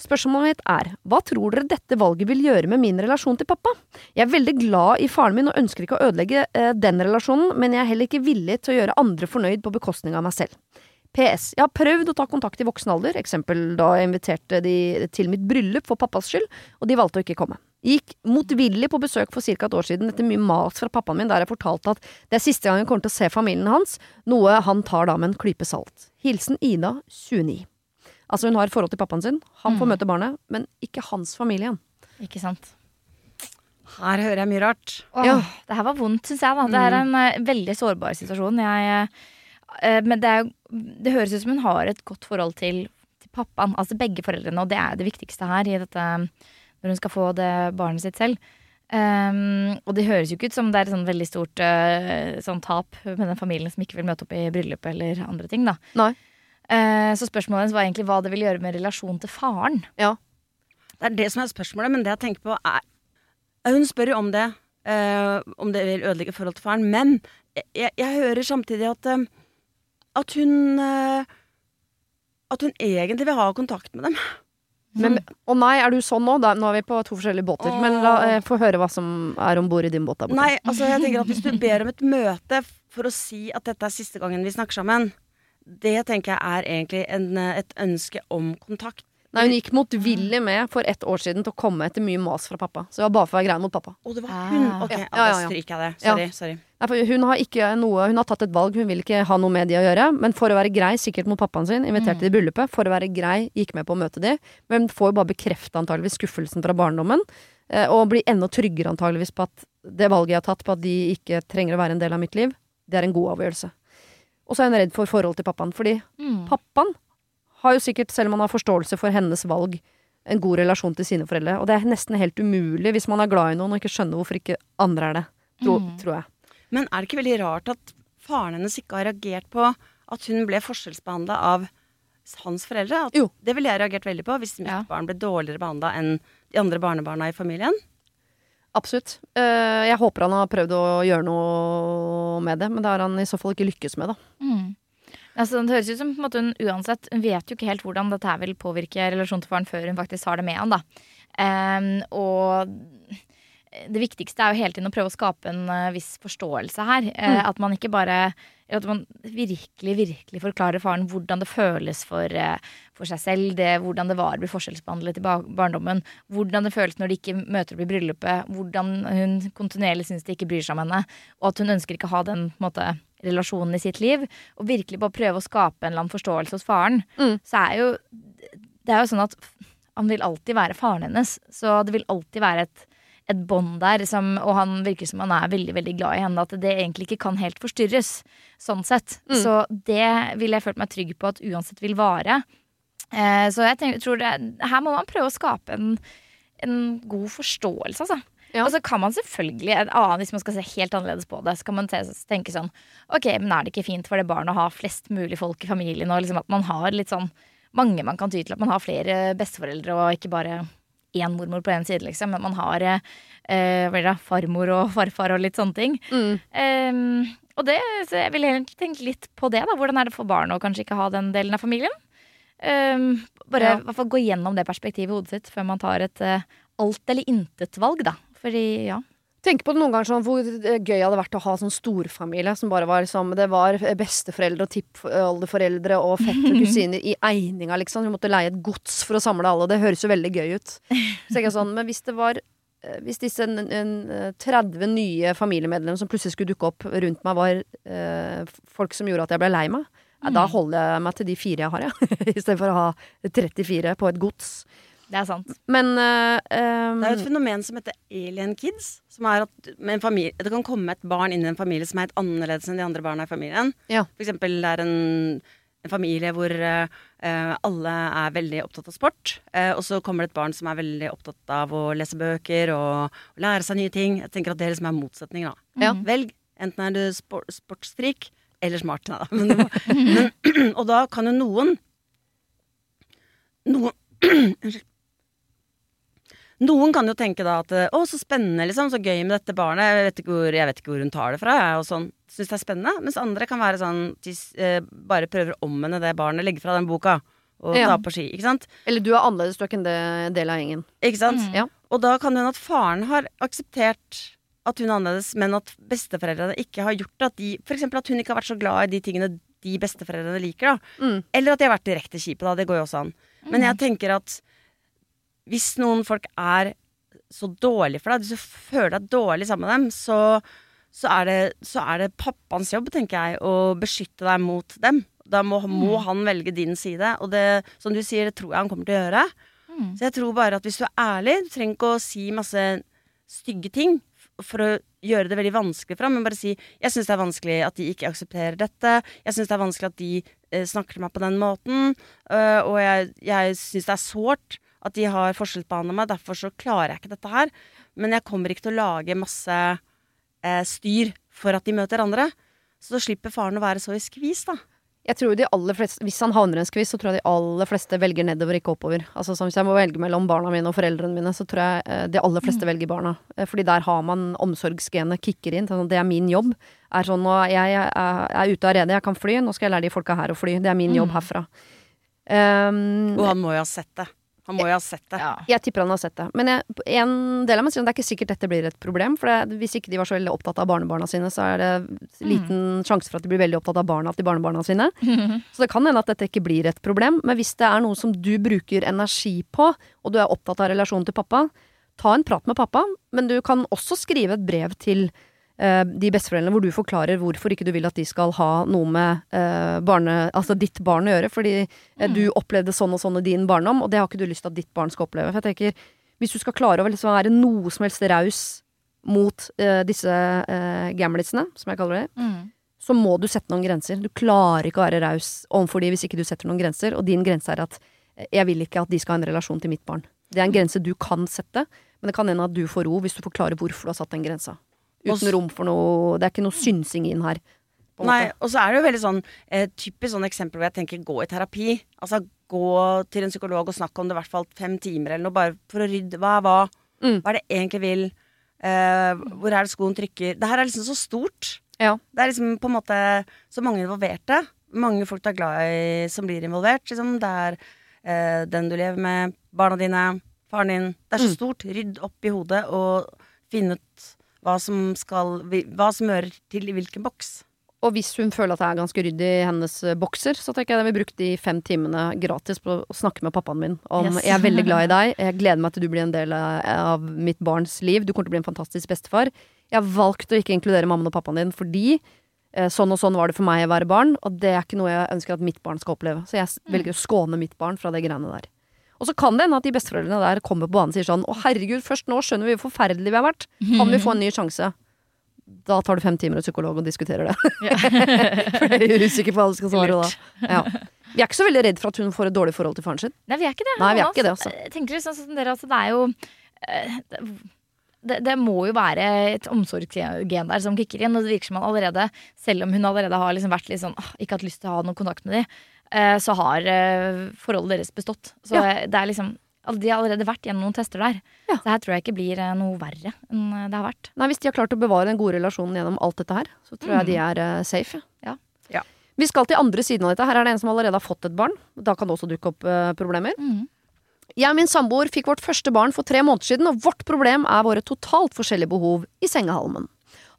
Spørsmålet mitt er, hva tror dere dette valget vil gjøre med min relasjon til pappa? Jeg er veldig glad i faren min og ønsker ikke å ødelegge eh, den relasjonen, men jeg er heller ikke villig til å gjøre andre fornøyd på bekostning av meg selv. PS. Jeg har prøvd å ta kontakt i voksen alder, eksempel da jeg inviterte de til mitt bryllup for pappas skyld, og de valgte å ikke komme. Gikk motvillig på besøk for ca. et år siden etter mye mas fra pappaen min, der jeg fortalte at det er siste gang jeg kommer til å se familien hans, noe han tar da med en klype salt. Hilsen Ida, 29. Altså hun har forhold til pappaen sin, han får Mm. møte barnet, men ikke hans familie igjen. Ikke sant? Her hører jeg mye rart. Åh, Ja. Det her var vondt, syns jeg. da Det er en uh, veldig sårbar situasjon. Jeg, uh, men det, er, det høres ut som hun har et godt forhold til, til pappaen. Altså begge foreldrene, og det er det viktigste her i dette når hun skal få det barnet sitt selv. Um, og det høres jo ikke ut som det er et sånn veldig stort uh, sånn tap med den familien som ikke vil møte opp i bryllup eller andre ting. da Nei. Eh, Så spørsmålet hennes var egentlig hva det vil gjøre med relasjonen til faren. Det er det som er spørsmålet, men det jeg tenker på er Hun spør jo om det, uh, om det vil ødelegge forhold til faren, men jeg, jeg, hører samtidig at eh, at hun eh, At hun egentlig vil ha kontakt med dem. Men, og nei, er du sånn nå? Da, nå er vi på to forskjellige båter. Men la, eh, få høre hva som er om bord i din båt der borte. Nei, altså jeg tenker at hvis du ber om et møte for å si at dette er siste gangen vi snakker sammen, det tenker jeg er egentlig en, eh, et ønske om kontakt. Nei, hun gikk motvillig med for ett år siden til å komme etter mye mas fra pappa. Så det var bare for å være grei mot pappa. Å, det var Ah. hun! Ok, Ja, ja, ja, da ja. stryker jeg det. Ja. Sorry. sorry. Nei, for hun har ikke noe Hun har tatt et valg, hun vil ikke ha noe med de å gjøre. Men for å være grei, sikkert mot pappaen sin, inviterte de i bryllupet. For å være grei, gikk med på å møte de. Men får jo bare bekrefta antageligvis skuffelsen fra barndommen. eh, Og blir enda tryggere antageligvis på at det valget jeg har tatt, på at de ikke trenger å være en del av mitt liv, det er en god avgjørelse. Og så er hun redd for forholdet til pappaen, fordi Mm. pappaen har jo sikkert, selv om han har forståelse for hennes valg, en god relasjon til sine foreldre. Og det er nesten helt umulig hvis man er glad i noen og ikke skjønner hvorfor ikke andre er det. Tro, Mm. Tror jeg. Men er det ikke veldig rart at faren hennes ikke har reagert på at hun ble forskjellsbehandla av hans foreldre? At Jo. Det ville jeg reagert veldig på hvis mitt Ja. barn ble dårligere behandla enn de andre barnebarna i familien. Absolutt. Eh, jeg håper han har prøvd å gjøre noe med det, men det har han i så fall ikke lykkes med, da. Mm. Altså, det høres ut som måte, hun uansett Hun vet jo ikke helt hvordan dette her vil påvirke relasjonen til faren før hun faktisk har det med han. da Um, Og det viktigste er jo hele tiden å prøve å skape en uh, viss forståelse her. Eh, At man ikke bare At man virkelig, virkelig forklarer faren hvordan det føles for, uh, for seg selv, det, hvordan det var å bli forskjellsbehandlet i ba barndommen, hvordan det føles når de ikke møter opp i bryllupet, hvordan hun kontinuerlig syns de ikke bryr seg om henne, og at hun ønsker ikke å ha den på en måte, relasjonen i sitt liv, og virkelig bare prøve å skape en eller annen forståelse hos faren, Mm. så er jo det er jo sånn at han vil alltid være faren hennes, så det vil alltid være et, et bånd der, som, og han virker som han er veldig veldig glad i henne, at det egentlig ikke kan helt forstyrres. Sånn sett. Mm. Så det ville jeg følt meg trygg på at uansett vil vare. Eh, så jeg tenker, tror det, her må man prøve å skape en, en god forståelse, altså. Ja. Og så kan man selvfølgelig, en annen, hvis man skal se helt annerledes på det, så kan man tenke sånn Ok, men er det ikke fint for det barnet å ha flest mulig folk i familien, og liksom at man har litt sånn mange man kan ty til, at man har flere besteforeldre og ikke bare én mormor på én side, liksom, men man har eh, blir det, farmor og farfar og litt sånne ting. Mm. Ehm, og det, så jeg vil egentlig tenke litt på det, da. Hvordan er det for barn å kanskje ikke ha den delen av familien? Ehm, bare Ja. hvert fall gå gjennom det perspektivet i hodet sitt før man tar et eh, alt eller intet-valg, da. Fordi, ja. Tenk på det noen ganger sånn hvor gøy det hadde vært å ha sånn storfamilie som bare var liksom Det var besteforeldre og tippoldeforeldre og fette kusiner i eininga, liksom. Vi måtte leie et gods for å samle alle. Det høres jo veldig gøy ut. Så jeg sånn, Men hvis det var eh, Hvis disse en, en, eh, 30 nye familiemedlemmer som plutselig skulle dukke opp rundt meg, var eh, folk som gjorde at jeg ble lei meg, da holder jeg meg til de fire jeg har, ja. Istedenfor å ha 34 på et gods. Det er sant. Men uh, um, Det er jo et fenomen som heter alien kids. Som er at med en familie, Det kan komme et barn inn i en familie som er helt annerledes enn de andre barna i familien. Ja. For eksempel det er en, en familie hvor eh, alle er veldig opptatt av sport. Uh, og så kommer det et barn som er veldig opptatt av å lese bøker og, og lære seg nye ting. Jeg tenker at det liksom er motsetning, da. Ja. Velg. Enten er du spor, sportsfrik eller smart. Da. Men, må- men, og da kan jo noen Noen Unnskyld. Noen kan jo tenke da at å, så spennende, liksom. Så gøy med dette barnet. Jeg vet ikke hvor, jeg vet ikke hvor hun tar det fra. Jeg, og sånn. Syns det er spennende. Mens andre kan være sånn de eh, bare prøver å omvende det barnet, legge fra den boka og Ja. ta på ski. Ikke sant? Eller du er annerledes, du er ikke en del av gjengen. Ikke sant? Mm. Ja. Og da kan det hende at faren har akseptert at hun er annerledes, men at besteforeldrene ikke har gjort det. At de, for eksempel at hun ikke har vært så glad i de tingene de besteforeldrene liker. da. Mm. Eller at de har vært direkte kjipe, da. Det går jo også an. Men jeg tenker at hvis noen folk er så dårlige for deg, hvis du føler deg dårlig sammen med dem, så, så, er det, så er det pappaens jobb, tenker jeg, å beskytte deg mot dem. Da må, må han velge din side, og det, som du sier, det tror jeg han kommer til å gjøre. Mm. Så jeg tror bare at hvis du er ærlig, du trenger ikke å si masse stygge ting for å gjøre det veldig vanskelig for ham, men bare si 'jeg syns det er vanskelig at de ikke aksepterer dette', 'jeg syns det er vanskelig at de eh, snakker til meg på den måten', øh, og jeg, jeg syns det er sårt at de har forskjellsbehandla meg, derfor så klarer jeg ikke dette her. Men jeg kommer ikke til å lage masse eh, styr for at de møter andre. Så da slipper faren å være så i skvis, da. Jeg tror de aller fleste, Hvis han havner i en skvis, så tror jeg de aller fleste velger nedover, ikke oppover. Altså Hvis jeg må velge mellom barna mine og foreldrene mine, så tror jeg eh, de aller fleste velger barna. Eh, Fordi der har man omsorgsgenet kicker inn. Sånn, det er min jobb. Er sånn, nå, jeg er, er ute av redet, jeg kan fly, nå skal jeg lære de folka her å fly. Det er min jobb herfra. Um, Og han må jo ha sett det. Han må jo ha sett det. Ja. jeg tipper han har sett det. Men jeg, en del av meg sier at det er ikke sikkert dette blir et problem. For det, hvis ikke de var så veldig opptatt av barnebarna sine, så er det liten sjanse for at de blir veldig opptatt av barna til barnebarna sine. Så det kan hende at dette ikke blir et problem. Men hvis det er noe som du bruker energi på, og du er opptatt av relasjonen til pappa, ta en prat med pappa. Men du kan også skrive et brev til eh, de besteforeldrene hvor du forklarer hvorfor ikke du vil at de skal ha noe med eh, barne, altså ditt barn å gjøre. Fordi eh, du opplevde sånn og sånn i din barndom, og det har ikke du lyst til at ditt barn skal oppleve. For jeg tenker, Hvis du skal klare å liksom være noe som helst raus mot eh, disse uh, gamlisene, som jeg kaller det, Mm. så må du sette noen grenser. Du klarer ikke å være raus overfor de hvis ikke du setter noen grenser. Og din grense er at eh, jeg vil ikke at de skal ha en relasjon til mitt barn. Det er en grense du kan sette, men det kan hende at du får ro hvis du forklarer hvorfor du har satt den grensa. Uten rom for noe Det er ikke noe synsing inn her. Nei, og så er det jo veldig sånn eh, typisk sånn eksempel hvor jeg tenker gå i terapi. Altså gå til en psykolog og snakke om det i hvert fall fem timer eller noe, bare for å rydde hva er hva. Mm. Hva er det jeg egentlig vil? Eh, hvor er det skoen trykker? Det her er liksom så stort. Ja. Det er liksom på en måte så mange involverte. Mange folk du er glad i som blir involvert. Liksom. Det er eh, den du lever med, barna dine, faren din. Det er så Mm. stort. Rydd opp i hodet og finne ut hva som skal Hva som hører til i hvilken boks. Og hvis hun føler at det er ganske ryddig i hennes eh, bokser, så tenker jeg at vi bruke de fem timene gratis på å snakke med pappaen min om Yes. Jeg er veldig glad i deg, jeg gleder meg til du blir en del av, mitt barns liv, du kommer til å bli en fantastisk bestefar. Jeg har valgt å ikke inkludere mammaen og pappaen din fordi eh, sånn og sånn var det for meg å være barn, og det er ikke noe jeg ønsker at mitt barn skal oppleve. Så jeg velger å skåne mitt barn fra det greiene der. Og så kan det hende at de besteforeldrene der kommer på banen og sier sånn Å herregud, først nå skjønner vi hvor forferdelige vi har vært. Kan vi få en ny sjanse? Da tar du fem timer hos psykolog og diskuterer det. For jeg er usikker på hva du skal svare da. Ja. Vi er ikke så veldig redd for at hun får et dårlig forhold til faren sin. Nei, vi er ikke det. Nei, vi er ikke det, altså. Tenker sånn som dere, altså, det er jo eh, det, det må jo være et omsorgsgen der som kicker inn. Og det virker som han allerede, selv om hun allerede har liksom vært litt sånn ikke hatt lyst til å ha noen kontakt med de, eh, så har eh, forholdet deres bestått. Så Ja. eh, det er liksom De har allerede vært gjennom noen tester der. Ja. Så her tror jeg ikke blir eh, noe verre enn eh, det har vært. Nei, Hvis de har klart å bevare den gode relasjonen gjennom alt dette her, så tror jeg de er eh, safe. Ja. Ja. Vi skal til andre siden av dette. Her er det en som allerede har fått et barn. Da kan det også dukke opp uh, problemer. Mm. Jeg og min samboer fikk vårt første barn for tre måneder siden, og vårt problem er våre totalt forskjellige behov i sengehalmen.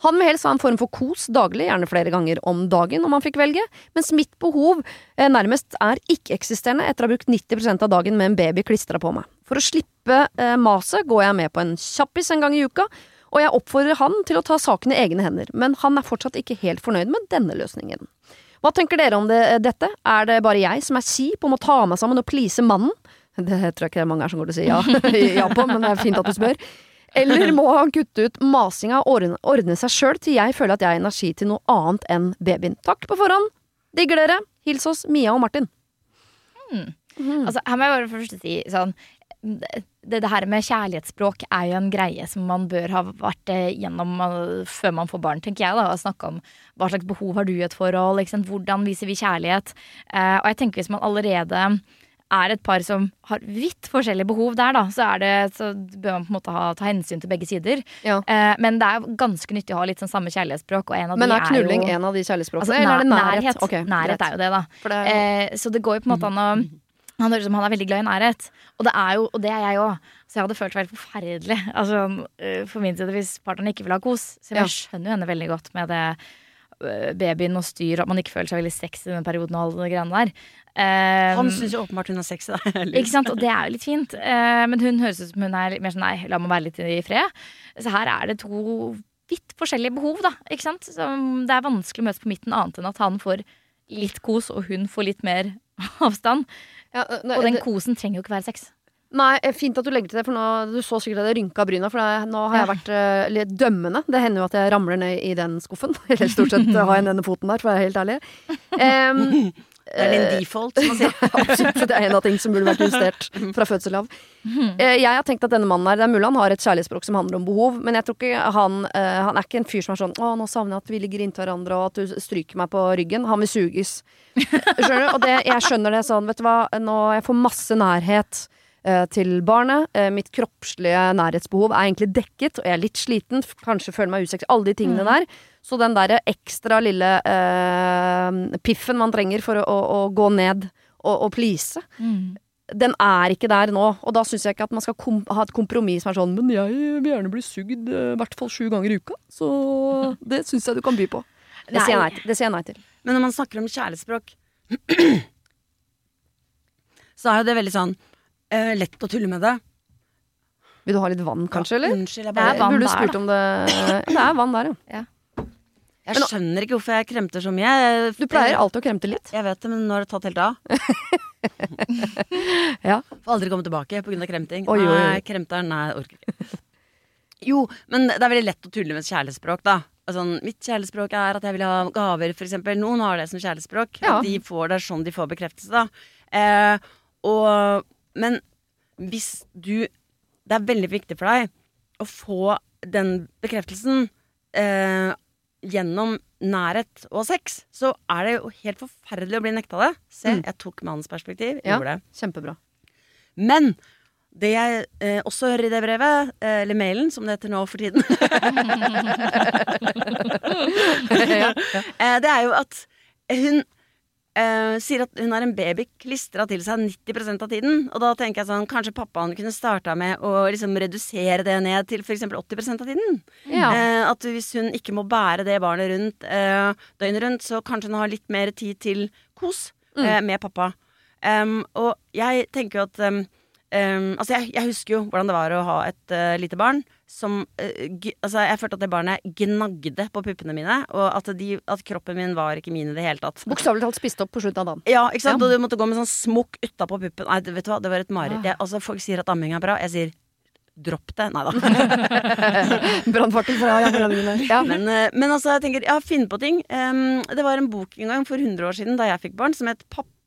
Han vil helst ha en form for kos daglig, gjerne flere ganger om dagen om han fikk velge, mens mitt behov eh, nærmest er ikke-eksisterende etter å ha brukt 90% av dagen med en baby klistra på meg. For å slippe eh, maset går jeg med på en kjappis en gang i uka, og jeg oppfordrer han til å ta saken i egne hender, men han er fortsatt ikke helt fornøyd med denne løsningen. Hva tenker dere om det, dette? Er det bare jeg som er kjip og må ta meg sammen og please mannen? Det tror jeg ikke er mange her som går til å si ja, ja på, men det er fint at du spør. Eller må han kutte ut masinga og ordne, ordne seg sjøl til jeg føler at jeg har energi til noe annet enn babyen? Takk på forhånd. Digger dere. Hils oss, Mia og Martin. Altså, her må jeg bare først si sånn det, det her med kjærlighetsspråk er jo en greie som man bør ha vært eh, gjennom eh, før man får barn, tenker jeg. da, Å snakke om hva slags behov har du i et forhold, hvordan viser vi kjærlighet. Eh, og jeg tenker hvis man allerede er et par som har vidt forskjellige behov der, da, så, er det, så bør man på en måte ha, ta hensyn til begge sider. Ja. Eh, men det er ganske nyttig å ha litt sånn samme kjærlighetsspråk. Og en av Men de er knulling er jo en av de kjærlighetsspråkene, altså, eller er det nærhet? Nærhet, okay, nærhet er jo det, da. Det er, Eh, så det går jo på en måte an å Han høres ut som han er veldig glad i nærhet. Og det er jo, og det er jeg òg. Så jeg hadde følt det helt forferdelig altså, eh, for min side hvis partneren ikke ville ha kos. Så Ja. jeg skjønner jo henne veldig godt med det babyen og styr, at man ikke føler seg veldig sexy i den perioden og alle de greiene der. Um, Han syns jo åpenbart hun er sexy. Da. ikke sant? Og det er jo litt fint. Uh, men hun høres ut som hun er litt mer sånn nei, la meg være litt i fred. Så her er det to vidt forskjellige behov, da. Ikke sant? Så det er vanskelig å møtes på midten, annet enn at han får litt kos, og hun får litt mer avstand. ja, nei, Og den det- kosen trenger jo ikke være sex. Nei, eh, fint at du legger til det, for nå, du så sikkert at jeg rynka bryna. For det, nå har jeg vært uh, litt dømmende. Det hender jo at jeg ramler ned i den skuffen. Eller stort sett har jeg denne foten der, for å være helt ærlig. Um, Det er din default, som man sier. Absolutt. Det er en av ting som burde vært justert fra fødsel av. Eh, Jeg har tenkt at denne mannen her, det er mulig han har et kjærlighetsspråk som handler om behov, men jeg tror ikke han eh, Han er ikke en fyr som er sånn 'Å, nå savner jeg at vi ligger inntil hverandre, og at du stryker meg på ryggen'. Han vil suges. Skjønner du? Og det, jeg skjønner det sånn, vet du hva, nå jeg får masse nærhet. Eh, Til barnet. Eh, Mitt kroppslige nærhetsbehov er egentlig dekket, og jeg er litt sliten. Kanskje føler meg usexy. Alle de tingene der. Så den derre ekstra lille eh, piffen man trenger for å, å, å gå ned og, og please, den er ikke der nå. Og da syns jeg ikke at man skal ha et kompromiss som er sånn Men jeg vil gjerne bli sugd eh, i hvert fall sju ganger i uka. Så det syns jeg du kan by på. Det sier nei til. Det sier jeg nei til. Men når man snakker om kjærlighetsspråk, så er jo det veldig sånn eh, lett å tulle med det. Vil du ha litt vann, kanskje, eller? Unnskyld, jeg Det er bare vann Burde du der, spurt om det Det er vann der, ja. Jeg skjønner ikke hvorfor jeg kremter så mye. Du pleier alltid å kremte litt. Jeg vet det, men nå har det tatt helt av. Ja. Får aldri komme tilbake pga. kremting. Oi, oi, oi. Nei, kremteren, nei, orker ikke. Jo, men det er veldig lett å tulle med kjærlighetsspråk, da. Altså, mitt kjærlighetsspråk er at jeg vil ha gaver, for eksempel. Noen har det som kjærlighetsspråk. Ja. De får det er sånn de får bekreftelse, da. Eh, og, men hvis du Det er veldig viktig for deg å få den bekreftelsen eh, gjennom nærhet og sex, så er det jo helt forferdelig å bli nekta det. Se, Mm. jeg tok mannens perspektiv. Ja. Gjorde det. Kjempebra. Men det jeg eh, også hører i det brevet, eh, eller mailen som det heter nå for tiden, ja, eh, det er jo at hun eh, sier at hun har en baby klistra til seg 90% av tiden. Og da tenker jeg sånn, kanskje pappaen kunne starta med å liksom redusere det ned til f.eks. 80% av tiden. Ja. Uh, at hvis hun ikke må bære det barnet rundt uh, døgnet rundt, så kanskje hun har litt mer tid til kos eh, med pappa. Um, og jeg tenker jo at um, um, Altså, jeg, jeg husker jo hvordan det var å ha et lite barn som eh, Altså, jeg følte at det barnet gnagde på puppene mine, og at, de, at kroppen min var ikke min i det hele tatt. Bokstavelig talt spist opp på slutten av dagen. Ja, ikke sant? Ja. Og du måtte gå med sånn smokk utapå puppen. Nei, vet du hva, det var et mareritt. Ah. Altså, folk sier at amming er bra. Jeg sier dropp det. Nei da. Brannfarten fra Jan Brandingen. Ja. Men, eh, men altså, jeg tenker, ja, finn på ting. Um, det var en bok en gang for 100 år siden da jeg fikk barn, som het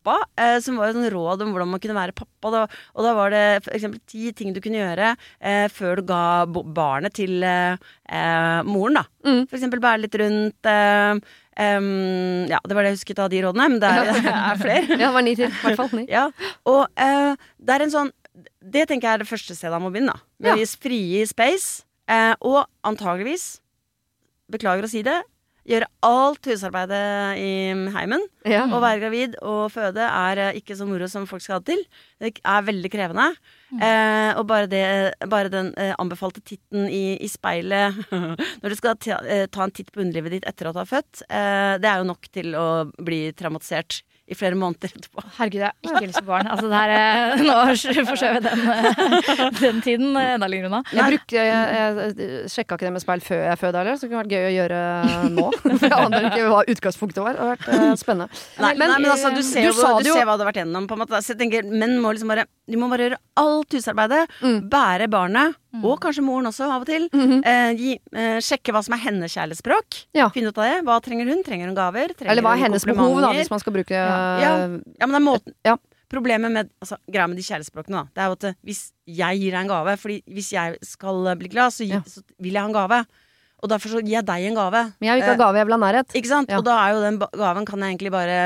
Pappa. eh, som var et sånn råd om hvordan man kunne være pappa. Da, og da var det eksempel ti ting du kunne gjøre eh, før du ga barnet til eh, eh, moren. da Mm. Eksempel bære litt rundt. em, ja, det var det jeg husket av de rådene, men det er, det er flere. Ja, det var ni til. I hvert fall ni. Ja, og eh, det er en sånn Det tenker jeg er det første stedet han må begynne. da Med Ja. frie space. Og antageligvis, beklager å si det, gjøre alt husarbeidet i heimen. Ja. Å være gravid og føde er eh, ikke så moro som folk skal ha det til. Det er veldig krevende. Eh, og bare, det, bare den eh, anbefalte titten i, i speilet når du skal ta, eh, ta en titt på underlivet ditt etter at du har født, eh, det er jo nok til å bli traumatisert i flere måneder etterpå. Herregud, jeg har ikke lyst på barn. Altså, det her, nå forskjøv jeg den, den tiden eh, enda lenger unna. Jeg, bruker, jeg, jeg sjekka ikke det med speil før jeg fødte heller, så det kunne vært gøy å gjøre nå. For jeg aner ikke hva utgangspunktet var. Det har vært eh, spennende. Nei, men, nei, men altså, du ser, du jo, du det ser hva du har vært gjennom. På en måte. Så jeg tenker, Menn må liksom bare De må bare gjøre alt husarbeidet. Mm. Bære barnet, og kanskje moren også, av og til. Mhm. eh, gi, eh, sjekke hva som er hennes kjærlighetsspråk. Ja. Finne ut av det. Hva trenger hun? Trenger hun gaver? Trenger Eller hva er hennes behov, da, hvis man skal bruke Ja. Ja, men det er måten Ja. Problemet med altså, greia med de kjærlighetsspråkene, da, det er jo at eh, hvis jeg gir deg en gave Fordi hvis jeg skal eh, bli glad, så, gi, Ja. så vil jeg ha en gave. Og derfor så gir jeg deg en gave. Men jeg vil ikke ha gave, jeg vil ha nærhet. Ikke sant? Ja. Og da er jo den gaven kan jeg egentlig bare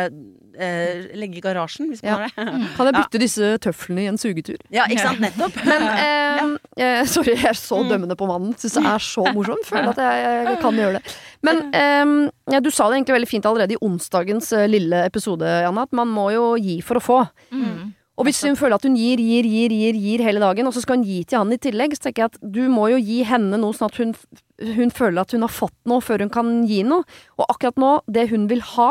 eh, legge i garasjen, hvis man Ja. har det. Kan jeg bytte disse tøflene i en sugetur? Ja, ikke sant? Nettopp. Men eh, eh, Sorry, jeg er så Mm. dømmende på mannen. Syns det er så morsomt. Føler at jeg, jeg kan gjøre det. Men eh, ja, du sa det egentlig veldig fint allerede i onsdagens eh, lille episode, Janne, at man må jo gi for å få. Mm. Og hvis hun føler at hun gir, gir, gir, gir, gir hele dagen, og så skal hun gi til han i tillegg, så tenker jeg at du må jo gi henne noe sånn at hun, hun føler at hun har fått noe før hun kan gi noe. Og akkurat nå, det hun vil ha,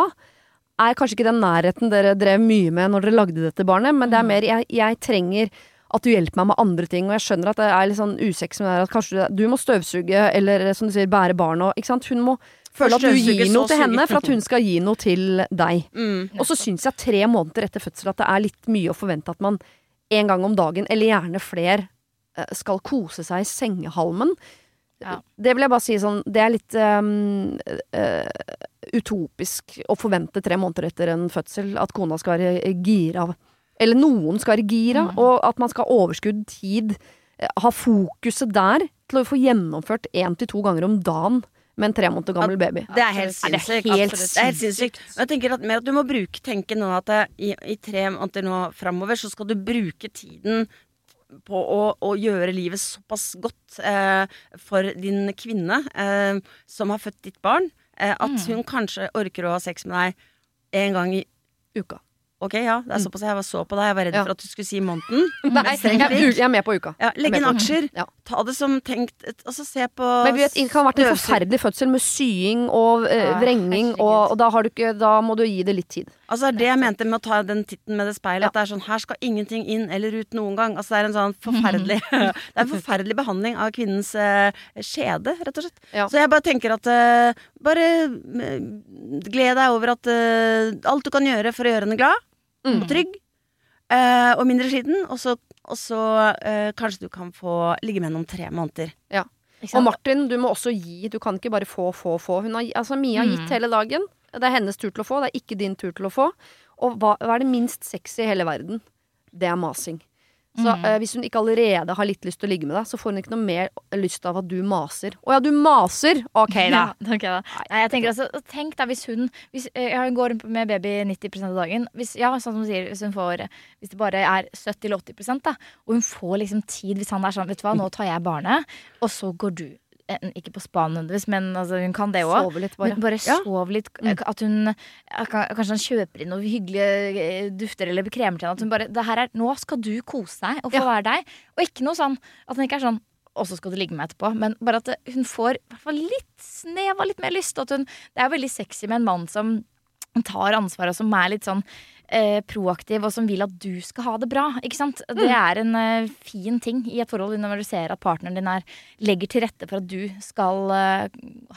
er kanskje ikke den nærheten dere drev mye med når dere lagde dette barnet, men det er mer jeg, jeg trenger at du hjelper meg med andre ting, og jeg skjønner at det er litt sånn usexy med det at kanskje du, du må støvsuge, eller som du sier, bære barn Ikke sant. Hun må føle at du gir noe til henne for at hun skal gi noe til deg. Mm. Og så syns jeg tre måneder etter fødsel at det er litt mye å forvente at man en gang om dagen, eller gjerne fler, eh, skal kose seg i sengehalmen. Ja. Det vil jeg bare si sånn Det er litt um, uh, utopisk å forvente tre måneder etter en fødsel at kona skal være gira. Eller noen skal være gira, Mm. og at man skal ha overskudd tid. eh, Ha fokuset der til å få gjennomført én til to ganger om dagen med en tre måneder gammel baby. Det er helt det sinnssykt. helt Det er helt sinnssykt. Og jeg tenker at, mer at du må bruke tenke nå at i, i tre måneder nå framover, så skal du bruke tiden på å, å gjøre livet såpass godt eh, for din kvinne eh, som har født ditt barn, eh, at Mm. hun kanskje orker å ha sex med deg en gang i Uka. Ok, ja, det er såpass jeg var så på deg. Jeg var redd for at du skulle si måneden. Nei, jeg, jeg er med på uka. Ja, legg inn er aksjer. Ja. Ta det som tenkt. Altså, se på Men vi vet, det kan ha vært en forferdelig fødsel med sying og eh, vrenging, ja, og, og da, har du ikke, da må du gi det litt tid. Altså det er det jeg mente med å ta den titten med det speilet. At det er sånn, her skal ingenting inn eller ut noen gang. Altså det er en sånn forferdelig Det er en forferdelig behandling av kvinnens eh, skjede, rett og slett. Så jeg bare tenker at eh, Bare eh, gled deg over at eh, alt du kan gjøre for å gjøre henne glad Mm. Og trygg. Uh, og mindre sliten. Og så, og så uh, kanskje du kan få ligge med henne om tre måneder. Ja. Og? Martin, du må også gi. Du kan ikke bare få, få, få. Hun har, altså, Mia har Mm. gitt hele dagen. Det er hennes tur til å få, det er ikke din tur til å få. Og hva, hva er det minst sexy i hele verden? Det er masing. Så Mm. eh, hvis hun ikke allerede har litt lyst til å ligge med deg, så får hun ikke noe mer lyst av at du maser. Å ja, du maser! Ok, da. Ja, okay, da. Nei, jeg tenker altså, tenk da hvis hun hvis, ja, Hun går med baby 90% av dagen. Hvis, ja, sånn som du sier, hvis, hun får, hvis det bare er 70-80 da, og hun får liksom tid Hvis han er sånn Vet du hva, nå tar jeg barnet, og så går du eh, Ikke på spa nødvendigvis, men altså, hun kan det òg. Sove litt, bare. Men bare Ja. sov litt. Mm. At hun Kanskje han kjøper inn noen hyggelige eh, dufter eller kremer til henne. At hun bare det her er, Nå skal du kose deg og få Ja. være deg. Og ikke noe sånn at han ikke er sånn og så skal du ligge med etterpå. Men bare at hun får litt snev av litt mer lyst. hun, det er veldig sexy med en mann som tar ansvar og som er litt sånn eh, proaktiv og som vil at du skal ha det bra. Ikke sant? Det er en eh, fin ting i et forhold når du ser at partneren din er, legger til rette for at du skal eh,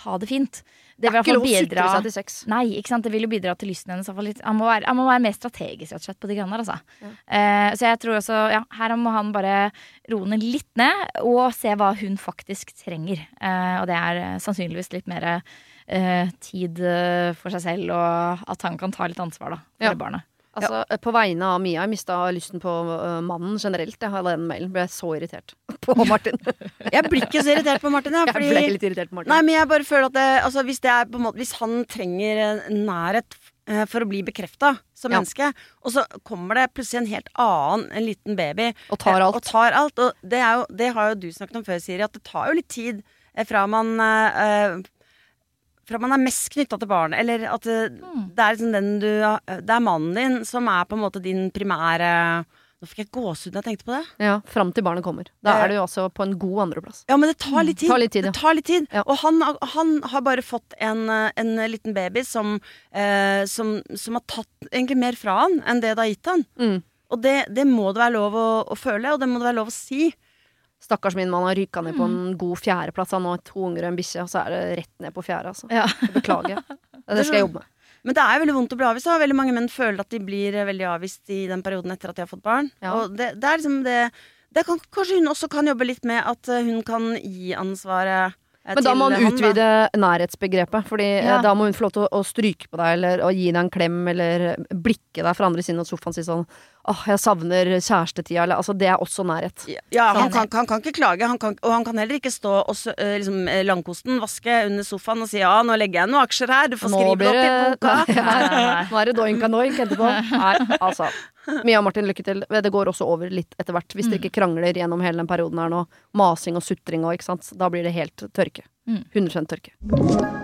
ha det fint. Det vil er Ikke lov å bidra sutre seg til sex. Nei, ikke sant? det vil jo bidra til lysten hennes. Han må, være, han må være mer strategisk rett og slett på de greiene der. Altså. Ja. Eh, så jeg tror også, ja, her må han bare roe ned litt ned og se hva hun faktisk trenger. Eh, og det er eh, sannsynligvis litt mer eh, tid for seg selv, og at han kan ta litt ansvar da, for Ja. barnet. Altså, På vegne av Mia, jeg mista lysten på uh, mannen generelt. Jeg hadde den mailen. Ble så irritert på Martin. Jeg blir ikke så irritert på Martin, jeg. Jeg ble Fordi, litt irritert på Martin. nei, men jeg bare føler at det, altså, hvis, det er på måte, hvis han trenger nærhet eh, for å bli bekrefta som Ja. menneske, og så kommer det plutselig en helt annen, en liten baby Og tar eh, alt. Og tar alt. Og det, er jo, det har jo du snakket om før, Siri, at det tar jo litt tid eh, fra man eh, eh, fra man er mest knytta til barnet, eller at det, Mm. det er liksom den du Det er mannen din som er på en måte din primære Nå fikk jeg gåsehud da jeg tenkte på det. Ja, Fram til barnet kommer. Da Eh, er du jo altså på en god andreplass. Ja, men det tar litt tid. Tar litt tid, ja. Det tar litt tid. Ja. Og han, han har bare fått en, eh, en liten baby som, eh, som, som har tatt egentlig mer fra han enn det det har gitt han. Mm. Og det, det må det være lov å, å føle, og det må det være lov å si. Stakkars min mann har ryka ned på Mm. en god fjerdeplass. Han har to unger og en bikkje, og så er det rett ned på fjerde. Altså. Ja. Beklager. Det skal jeg jobbe med. Men det er veldig vondt å bli avvist. Og veldig mange menn føler at de blir veldig avvist i den perioden etter at de har fått barn. Ja. Og det, det er liksom det, det kan, Kanskje hun også kan jobbe litt med at eh, hun kan gi ansvaret eh, Men da må hun han, da. utvide nærhetsbegrepet. Fordi eh, Ja. da må hun få lov til å, å stryke på deg, eller å gi deg en klem, eller blikke deg fra andre siden av sofaen og si sånn Åh, jeg savner kjærestetida, eller Altså, det er også nærhet. Ja, han kan, han kan ikke klage, han kan, og han kan heller ikke stå og eh, liksom, eh, langkosten, vaske under sofaen og si ja, nå legger jeg noen aksjer her, du får Nå skrive opp i det- boka. Nei, Nei, nei. Nå er det doink noink etterpå. Nei, altså. Mia og Martin, lykke til. Det går også over litt etter hvert. Hvis dere ikke krangler gjennom hele den perioden her nå. Masing og sutring og, ikke sant. Da blir det helt tørke. Mm. 100 tørke.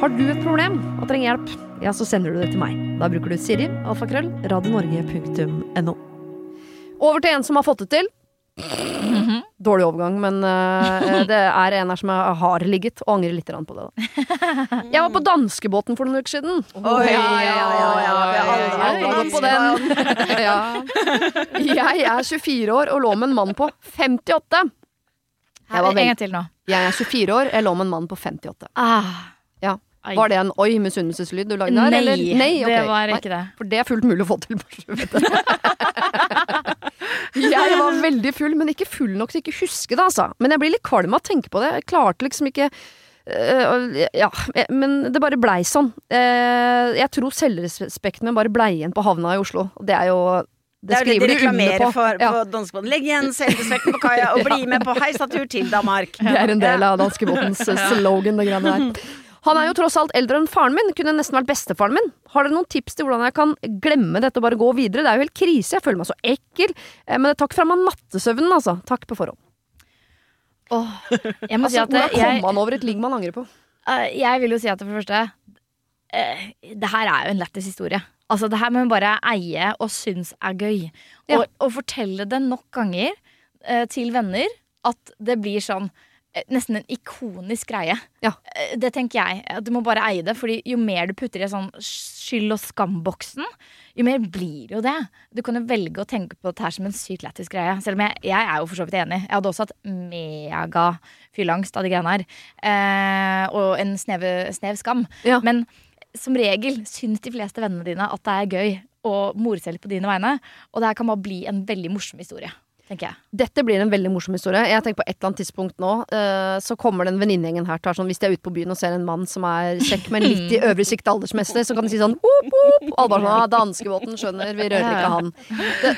Har du et problem og trenger hjelp, ja, så sender du det til meg. Da bruker du Siri, alfakrøll, radionorge.no. Over til en som har fått det til. Dårlig overgang, men uh, det er en her som har ligget, og angrer litt på det. Da. Jeg var på danskebåten for noen uker siden. Oi, ja, ja, ja, ja, alle på den. ja. Jeg er 24 år og lå med en mann på 58. Jeg var En Jeg er 24 år, jeg lå med en mann på 58. Ah. Ja. Var det en oi misunnelseslyd du lagde der? Nei, eller? Nei okay. det var ikke det. For det er fullt mulig å få til. Jeg var veldig full, men ikke full nok til ikke huske det, altså. Men jeg blir litt kvalm av å tenke på det. Jeg klarte liksom ikke øh, ja, men det bare blei sånn. Eh, jeg tror selvrespekten min bare blei igjen på havna i Oslo. Det er jo Det, Det er det de reklamerer på. for Ja, på danskebåten. Legg igjen selvrespekten på kaia og bli med på heisatur til Danmark. det er en del av danskebåtens eh, slogan, det greiene der. Han er jo tross alt eldre enn faren min, kunne nesten vært bestefaren min. Har dere noen tips til hvordan jeg kan glemme dette og bare gå videre? Det er jo helt krise, jeg føler meg så ekkel. Eh, Men takk fra meg nattesøvnen, altså. Takk på forhånd. Åh, jeg må si Altså, at hvordan jeg, kom man over et ligg man angrer på? Eh, jeg vil jo si at for det første eh, Det her er jo en lættis historie. Altså Det her må man bare eie og synes er gøy. Ja. Og, og fortelle det nok ganger eh, til venner at det blir sånn eh, Nesten en ikonisk greie. Ja. Eh, Det tenker jeg. Du må bare eie det. Fordi jo mer du putter i sånn skyld- og skamboksen, jo mer blir det jo det. Du kan jo velge å tenke på dette her som en sykt lættis greie. Selv om jeg, jeg er jo for så vidt enig. Jeg hadde også hatt mega fylleangst av de greiene her. Eh, og en snev, snev skam. Ja. Men som regel syns de fleste vennene dine at det er gøy å more seg litt på dine vegne. Og det her kan bare bli en veldig morsom historie, tenker jeg. Dette blir en veldig morsom historie. Jeg tenker på et eller annet tidspunkt nå, uh, så kommer den venninnegjengen her til å være sånn Hvis de er ute på byen og ser en mann som er kjekk, men litt i øvre sikt aldersmessig, så kan de si sånn Whoop, whoop. Alle bare sånn ah, Danskebåten, skjønner, vi rører ikke han.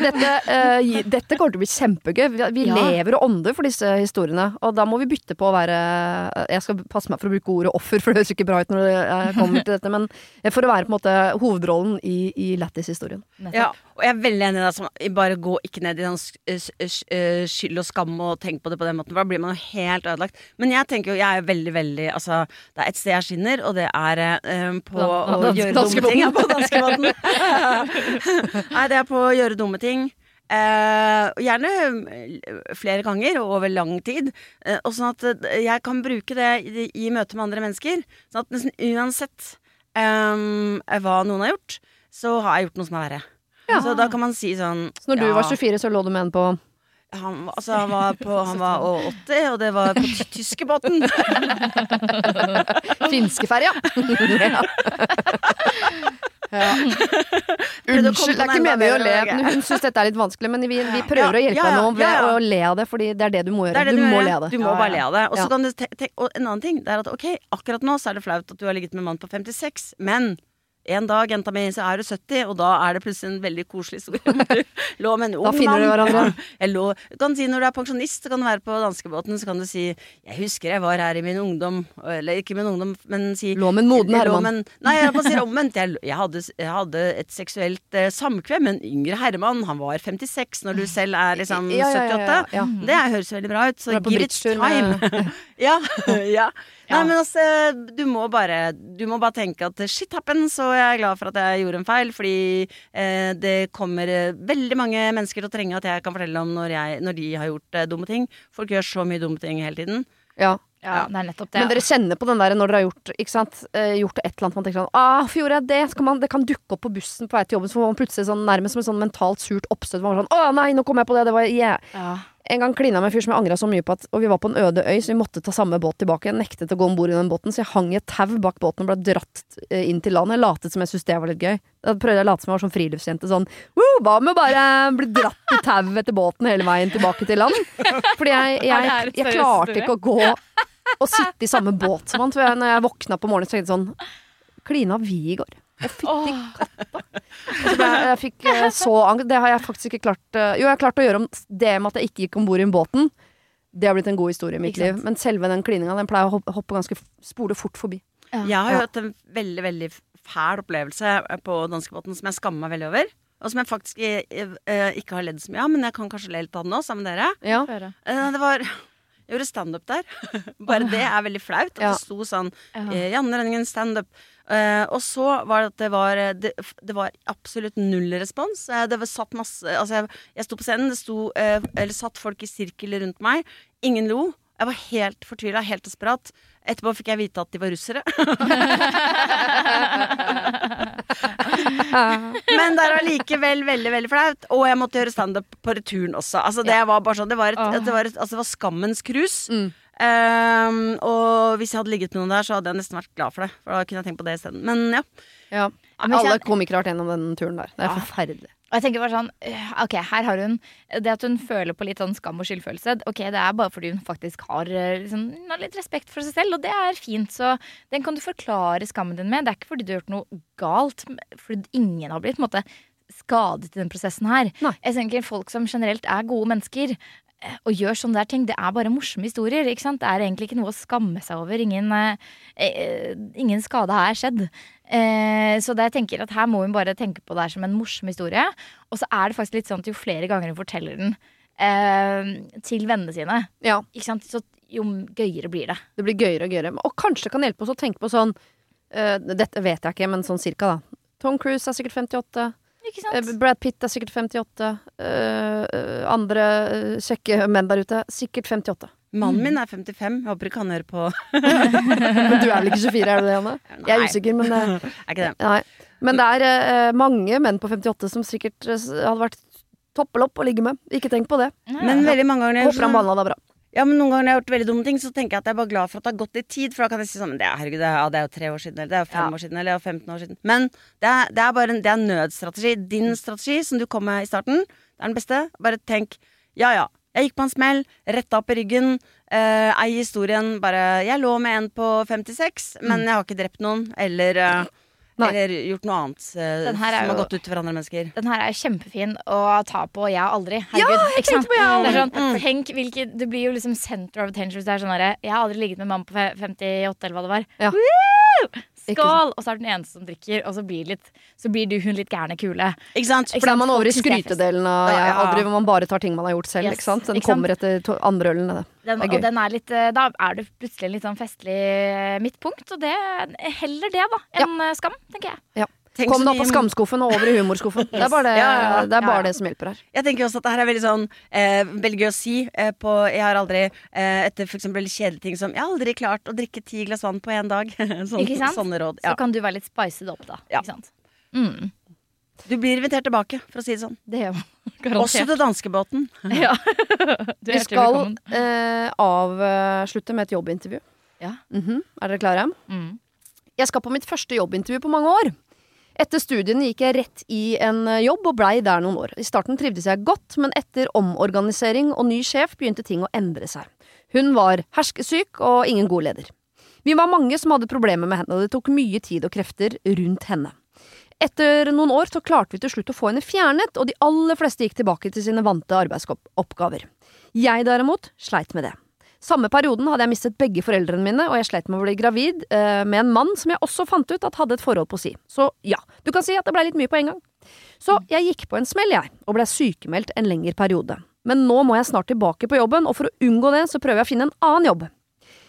Dette, uh, dette kommer til å bli kjempegøy. Vi, vi Ja. lever og ånder for disse historiene, og da må vi bytte på å være Jeg skal passe meg for å bruke ordet offer, for det høres ikke bra ut når det eh, kommer til dette, men for å være på en måte hovedrollen i, i Lattis-historien. Ja, og jeg er veldig enig i det. Som, bare gå ikke ned i den s- s- eh, skyld og skam og tenk på det på den måten, for da blir man jo helt ødelagt. Men jeg tenker jo, jeg er veldig, veldig Altså, det er et sted jeg skinner, og det er eh, på Da- å gjøre dumme ting. Ja, på danskebåten. Nei, det er på å gjøre dumme ting. Eh, gjerne eh, flere ganger og over lang tid. Eh, og sånn at eh, jeg kan bruke det i, i møte med andre mennesker. Sånn at nesten uansett eh, hva noen har gjort, så har jeg gjort noe som er verre. Ja. Så da kan man si sånn Så når du ja, var 24, så lå du med en på han, altså, han var på Han var 80, og det var på ty- tyskebåten. Finskeferja. ja. Ja. Unnskyld, det er ikke meningen å le. Hun syns dette er litt vanskelig, men vi, vi prøver Ja, å hjelpe ja, ja, ved å le av det, fordi det er det du må gjøre. Det det du, du, må le av det. Du må bare le av det. Og så kan du te te og en annen ting Det er at ok, akkurat nå så er det flaut at du har ligget med en mann på 56, men en dag, jenta mi, så er du 70, og da er det plutselig en veldig koselig historie. Du lå med en ung Da finner du hverandre. Lå, du kan si når du er pensjonist, så kan du være på danskebåten, så kan du si 'Jeg husker jeg var her i min ungdom', eller ikke min ungdom, men si Lå med en moden herremann. Nei, jeg må si det omvendt. Jeg, jeg, hadde, jeg hadde et seksuelt eh, samkvem med en yngre herremann. Han var 56 når du selv er liksom Ja, ja, ja, 78. ja. Det høres veldig bra ut, så give it time. ja, ja. Nei, men altså, du må bare Du må bare tenke at shit happens, og jeg er glad for at jeg gjorde en feil, fordi eh, det kommer eh, veldig mange mennesker til å trenge at jeg kan fortelle om når, jeg, når de har gjort eh, dumme ting. Folk gjør så mye dumme ting hele tiden. Ja. Ja, det er nettopp det. Men dere kjenner på den der når dere har gjort, ikke sant? Eh, gjort et eller annet man tenker sånn Ah, hvorfor gjorde jeg det? Så kan man, det kan dukke opp på bussen på vei til jobben, så får man plutselig sånn, nærmest som et sånn mentalt surt oppstøt. Man var sånn Å nei, nå kom jeg på det! Det var yeah. ja. En gang klina med en fyr som jeg angra så mye på at Og vi var på en øde øy, så vi måtte ta samme båt tilbake. Jeg nektet å gå om bord i den båten, så jeg hang i et tau bak båten og ble dratt eh, inn til land. Jeg latet som jeg syntes det var litt gøy. Da prøvde jeg å late som jeg var sånn friluftsjente. Sånn Hva med å bare bli dratt i tau etter båten hele veien tilbake til land? Fordi jeg, jeg, jeg, jeg klarte ikke å gå og sitte i samme båt som han. For jeg, når jeg våkna på morgenen, så tenkte jeg sånn Klina vi i går? Å, fytti katta. Og jeg, fikk eh, så angst. Det har jeg faktisk ikke klart eh, Jo, jeg har klart å gjøre om det med at jeg ikke gikk om bord i båten. Det har blitt en god historie i mitt liv. Men selve den klininga den pleier å hoppe, ganske spole fort forbi. Jeg har jo Ja. hatt en veldig, veldig fæl opplevelse eh, på danskebåten som jeg skammer meg veldig over. Og som jeg faktisk jeg, jeg, ikke har ledd så mye av, men jeg kan kanskje le litt av det nå, sammen med dere. Ja. Eh, det var Jeg gjorde standup der. Bare det er veldig flaut. At Ja. det sto sånn Ja. eh, Janne Rønningen standup. Eh, og så var det at det var eh, Det, det var absolutt null respons. Uh, det var satt masse Altså, jeg, jeg sto på scenen, det sto uh, Eller satt folk i sirkel rundt meg. Ingen lo. Jeg var helt fortvila, helt desperat. Etterpå fikk jeg vite at de var russere. Men det er allikevel veldig veldig flaut. Og jeg måtte gjøre standup på returen også. Altså Det var bare sånn Det var, et, det var, et, altså, det var skammens krus. Mm. Ehm, og hvis jeg hadde ligget med noen der, så hadde jeg nesten vært glad for det. For da kunne jeg tenkt på det isteden. Men ja. ja. men Alle komikere har vært gjennom den turen der. Det er Ja. forferdelig. Og Og jeg tenker bare sånn øh, Ok, her har hun Det at hun føler på litt sånn skam og skyldfølelse, ok, det er bare fordi hun faktisk har øh, liksom, hun har litt respekt for seg selv, og det er fint. Så den kan du forklare skammen din med. Det er ikke fordi du har gjort noe galt, fordi ingen har blitt på en måte skadet i den prosessen her. Nei. Jeg tenker folk som generelt er gode mennesker. Eh, Og gjør sånne der ting. Det er bare morsomme historier. ikke sant? Det er egentlig ikke noe å skamme seg over. Ingen, eh, eh, ingen skade har skjedd. Eh, så det jeg tenker at her må hun bare tenke på det her som en morsom historie. Og så er det faktisk litt sånn at jo flere ganger hun forteller den eh, til vennene sine, Ja, ikke sant? så jo gøyere blir det. det blir gøyere og gøyere. Og kanskje det kan hjelpe oss å tenke på sånn eh, Dette vet jeg ikke, men sånn cirka, da. Tom Cruise er sikkert 58. Ikke eh, sant? Brad Pitt er sikkert 58. eh, eh, andre kjekke menn der ute sikkert 58. Mannen min er 55. Jeg håper ikke han hører på. Men du er vel ikke 24, er du det, Janne? Jeg er usikker, men uh, Er ikke det? Nei. Men det er uh, mange menn på 58 som sikkert hadde vært toppel opp å ligge med. Ikke tenk på det. Men veldig mange ganger Håper han behandla deg bra. Ja, men Noen ganger når jeg har gjort veldig dumme ting, så tenker jeg at jeg er bare glad for at det har gått litt tid. For da kan jeg si sånn det, er- Herregud, det er, ja, det er jo tre år siden, eller det er jo fem Ja. år siden, eller det er jo 15 år siden. Men det er, det er bare en, det er en nødstrategi. Din strategi, som du kom med i starten, det er den beste. Bare tenk ja ja. Jeg gikk på en smell, retta opp i ryggen. Eh, ei historien bare Jeg lå med en på 56, men jeg har ikke drept noen. Eller, eh, Nei. eller gjort noe annet eh, Den som er har jo- gått ut for andre mennesker. Den her er kjempefin å ta på. Jeg har aldri. Herregud. jeg tenkte på jeg er aldri. sånn, tenk hvilke, Du blir jo liksom center of attention hvis det er sånn herre Jeg har aldri ligget med en mann på 58, eller hva det var. Ja. Woo! Skål! Og så er det den eneste som drikker, og så blir, litt, så blir du hun litt gærne kule. Ikke sant? For da er man over i skrytedelen av Ja, ja. aldri, hvor man bare tar ting man har gjort selv. Yes, ikke sant? Den ikke sant? kommer etter andre ølen. Det. Den, og den er litt, eh, da er det plutselig en litt sånn festlig midtpunkt, og det heller det, da, enn ja. skam, tenker jeg. Tenk Kom deg opp av skamskuffen og over i humorskuffen. Det er bare det, Ja, ja, ja. det, er bare Ja, ja. det som hjelper her. Jeg tenker også at det her er veldig sånn eh, Veldig gøy å si eh, på Jeg har aldri eh, Etter eksempel kjedelige ting som Jeg har aldri klart å drikke ti glass vann på én dag. sånn, Ikke sant? Sånne råd. Så kan du være litt spiced opp, da. Ja. Ikke sant? Mm, Du blir invitert tilbake, for å si det sånn. det gjør man. Også til danskebåten. Ja. Du Vi er skal eh, avslutte med et jobbintervju. Ja. Mhm. Er dere klare? Mm. Jeg skal på mitt første jobbintervju på mange år. Etter studiene gikk jeg rett i en eh, jobb og blei der noen år. I starten trivdes jeg godt, men etter omorganisering og ny sjef begynte ting å endre seg. Hun var herskesyk og ingen god leder. Vi var mange som hadde problemer med henne, og det tok mye tid og krefter rundt henne. Etter noen år så klarte vi til slutt å få henne fjernet, og de aller fleste gikk tilbake til sine vante arbeidsoppgaver. Jeg derimot sleit med det. Samme perioden hadde jeg mistet begge foreldrene mine, og jeg sleit med å bli gravid eh, med en mann som jeg også fant ut at hadde et forhold på si. Så ja, du kan si at det blei litt mye på en gang. Så jeg gikk på en smell, jeg, og blei sykemeldt en lengre periode. Men nå må jeg snart tilbake på jobben, og for å unngå det så prøver jeg å finne en annen jobb.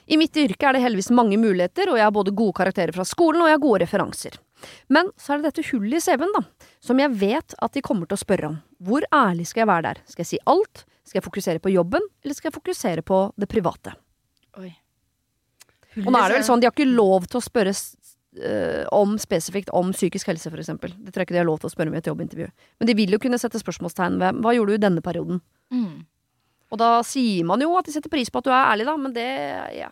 I mitt yrke er det heldigvis mange muligheter, og jeg har både gode karakterer fra skolen og jeg har gode referanser. Men så er det dette hullet i CV-en, da, som jeg vet at de kommer til å spørre om. Hvor ærlig skal jeg være der? Skal jeg si alt? Skal jeg fokusere på jobben, eller skal jeg fokusere på det private? Oi. Og nå er det vel sånn, de har ikke lov til å spørre eh, om spesifikt om psykisk helse, eksempel. Det tror jeg ikke de har lov til å spørre om i et jobbintervju. Men de vil jo kunne sette spørsmålstegn ved hva gjorde du i denne perioden? Mm. Og da sier man jo at de setter pris på at du er ærlig, da, men det ja,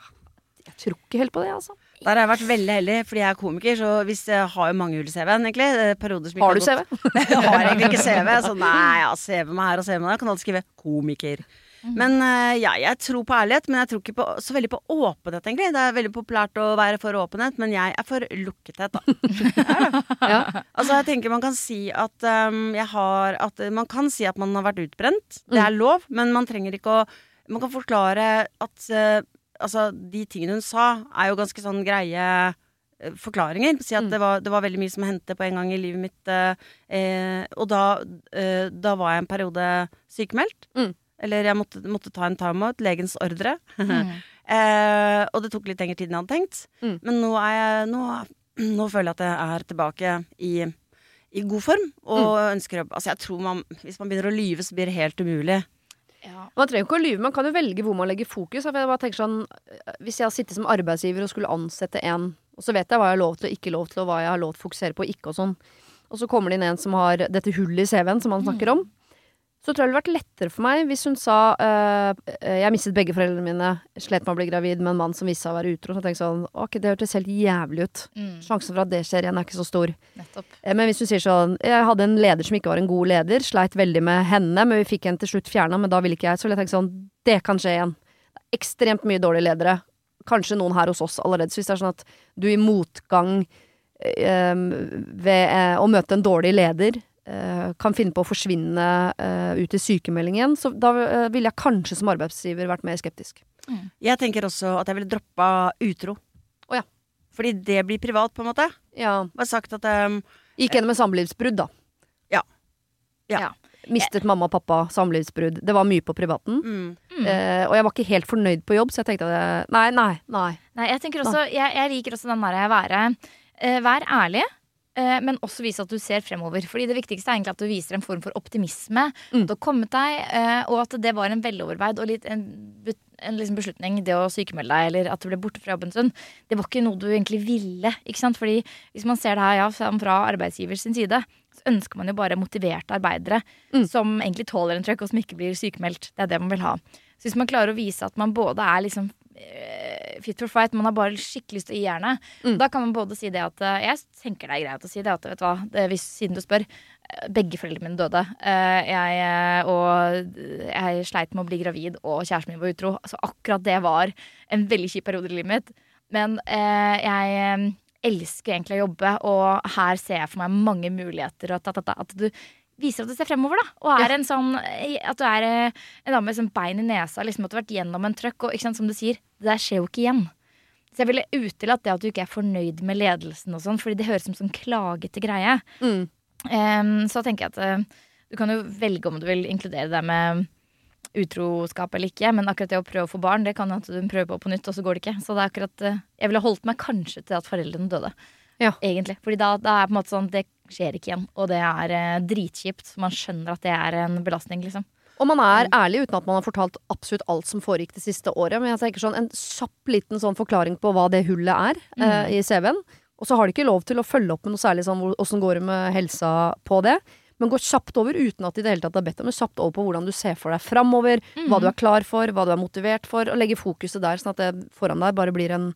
Jeg tror ikke helt på det, altså. Der har jeg vært veldig heldig, fordi jeg er komiker. Så hvis jeg har jo mange hull i CV-en, egentlig. eh, Perioder som ikke Har du CV? Jeg har egentlig ikke CV. Så nei, ja, CV meg her og CV meg der. Kan alltid skrive komiker. Men eh, ja, jeg tror på ærlighet, men jeg tror ikke på, så veldig på åpenhet, egentlig. Det er veldig populært å være for åpenhet, men jeg er for lukkethet, da. Ja. Altså, jeg tenker man kan si at um, jeg har at, Man kan si at man har vært utbrent. Det er lov, men man trenger ikke å Man kan forklare at eh, Altså, de tingene hun sa, er jo ganske sånn greie eh, forklaringer. Si at det, var, det var veldig mye som hendte på en gang i livet mitt. eh, Eh, og da, eh, da var jeg en periode sykemeldt. Mm. Eller jeg måtte, måtte ta en timeout. Legens ordre. Mm. eh, og det tok litt lengre tid enn jeg hadde tenkt. Mm. Men nå er jeg nå, nå føler jeg at jeg er tilbake i, i god form. Og ønsker å Altså, jeg tror man Hvis man begynner å lyve, så blir det helt umulig. Ja. Man trenger ikke å lyve, man kan jo velge hvor man legger fokus. Jeg sånn, Hvis jeg har sittet som arbeidsgiver og skulle ansette en, og så vet jeg hva jeg har lov til og ikke lov til, og hva jeg har lov til å fokusere på og ikke og sånn, og så kommer det inn en som har dette hullet i CV-en som han snakker om, så tror jeg det ville vært lettere for meg hvis hun sa uh, Jeg mistet begge foreldrene mine, slet med å bli gravid med en mann som viste seg å være utro. Så jeg sånn Ok, det hørtes helt jævlig ut. Mm, Sjansen for at det skjer igjen, er ikke så stor. nettopp. Eh, Men hvis hun sier sånn Jeg hadde en leder som ikke var en god leder, sleit veldig med henne, men vi fikk en til slutt fjerna, men da ville ikke jeg. Så ville jeg tenkt sånn Det kan skje igjen. Ekstremt mye dårlige ledere. Kanskje noen her hos oss allerede. Så hvis det er sånn at du i motgang eh, ved eh, å møte en dårlig leder kan finne på å forsvinne eh, ut i sykemelding igjen, så da eh, ville jeg kanskje som arbeidsgiver vært mer skeptisk. Jeg tenker også at jeg ville droppa utro. Oh, ja. Fordi det blir privat, på en måte. Ja. Bare sagt at um, Gikk gjennom en samlivsbrudd, da. Ja. Ja. Ja. Mistet mamma og pappa, samlivsbrudd. Det var mye på privaten. mm. Mm. Eh, og jeg var ikke helt fornøyd på jobb, så jeg tenkte at jeg, nei, nei, nei. Nei, jeg også jeg, jeg liker også den derre være eh, Vær ærlig. Eh, men også vise at du ser fremover. Fordi Det viktigste er egentlig at du viser en form for optimisme. Mm. At du har kommet deg, eh, og at det var en veloverveid og litt en, en liksom beslutning, det å sykemelde deg eller at du ble borte fra jobben en stund. Det var ikke noe du egentlig ville. ikke sant? Fordi Hvis man ser det her ja, fra arbeidsgivers side, så ønsker man jo bare motiverte arbeidere Mm. som egentlig tåler en trøkk, og som ikke blir sykemeldt. Det er det man vil ha. Så hvis man klarer å vise at man både er liksom eh, fit for fight, man har bare skikkelig lyst til å gi jernet, Mm. da kan man både si det at eh, Jeg tenker det er greit å si det at vet du hva, det, hvis, siden du spør, eh, begge foreldrene mine døde. Eh, jeg, og jeg sleit med å bli gravid, og kjæresten min var utro. Altså akkurat det var en veldig kjip periode i livet mitt. Men eh, jeg elsker egentlig å jobbe, og her ser jeg for meg mange muligheter. At, at, ta, at du viser at du ser fremover, da. Og er en sånn At du er eh, en dame med sånn bein i nesa, liksom at du har vært gjennom en trøkk. Og ikke sant, som du sier, det der skjer jo ikke igjen. Så jeg ville utelatt det at du ikke er fornøyd med ledelsen og sånn, fordi det høres ut som sånn klagete greie. Mm. Um, så tenker jeg at uh, du kan jo velge om du vil inkludere det med utroskap eller ikke, men akkurat det å prøve å få barn, det kan at du prøver på på nytt, og så går det ikke. Så det er akkurat uh, Jeg ville holdt meg kanskje til at foreldrene døde. Ja. Egentlig. Fordi da, da er på en måte sånn Det skjer ikke igjen. Og det er eh, dritkjipt. Man skjønner at det er en belastning, liksom. Og man er ærlig uten at man har fortalt absolutt alt som foregikk det siste året. Men jeg tenker sånn en kjapp liten sånn forklaring på hva det hullet er eh, i CV-en. Og så har de ikke lov til å følge opp med noe særlig sånn åssen går det med helsa på det. Men gå kjapt over uten at de i det hele tatt har bedt om det. Kjapt over på hvordan du ser for deg framover. Hva du er klar for, hva du er motivert for. Og legge fokuset der, sånn at det foran deg bare blir en,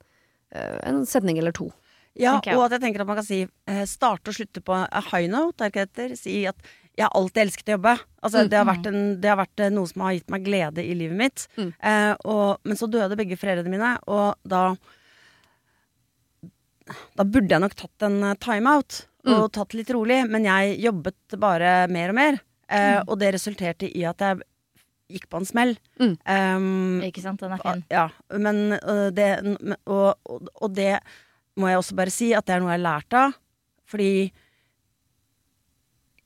eh, en setning eller to. Ja, og at jeg tenker at man kan si eh, starte og slutte på a high note, er ikke det? Si at jeg har alltid elsket å jobbe. Altså, Mm. det, har vært en, det har vært eh, noe som har gitt meg glede i livet mitt. Mm. Eh, og, men så døde begge foreldrene mine, og da Da burde jeg nok tatt en eh, timeout Mm. og tatt litt rolig, men jeg jobbet bare mer og mer. Eh, Og det resulterte i at jeg gikk på en smell. Mm. Um, Ikke sant? Den er fin. ja, men det og, og, og det må jeg også bare si at det er noe jeg har lært av. Fordi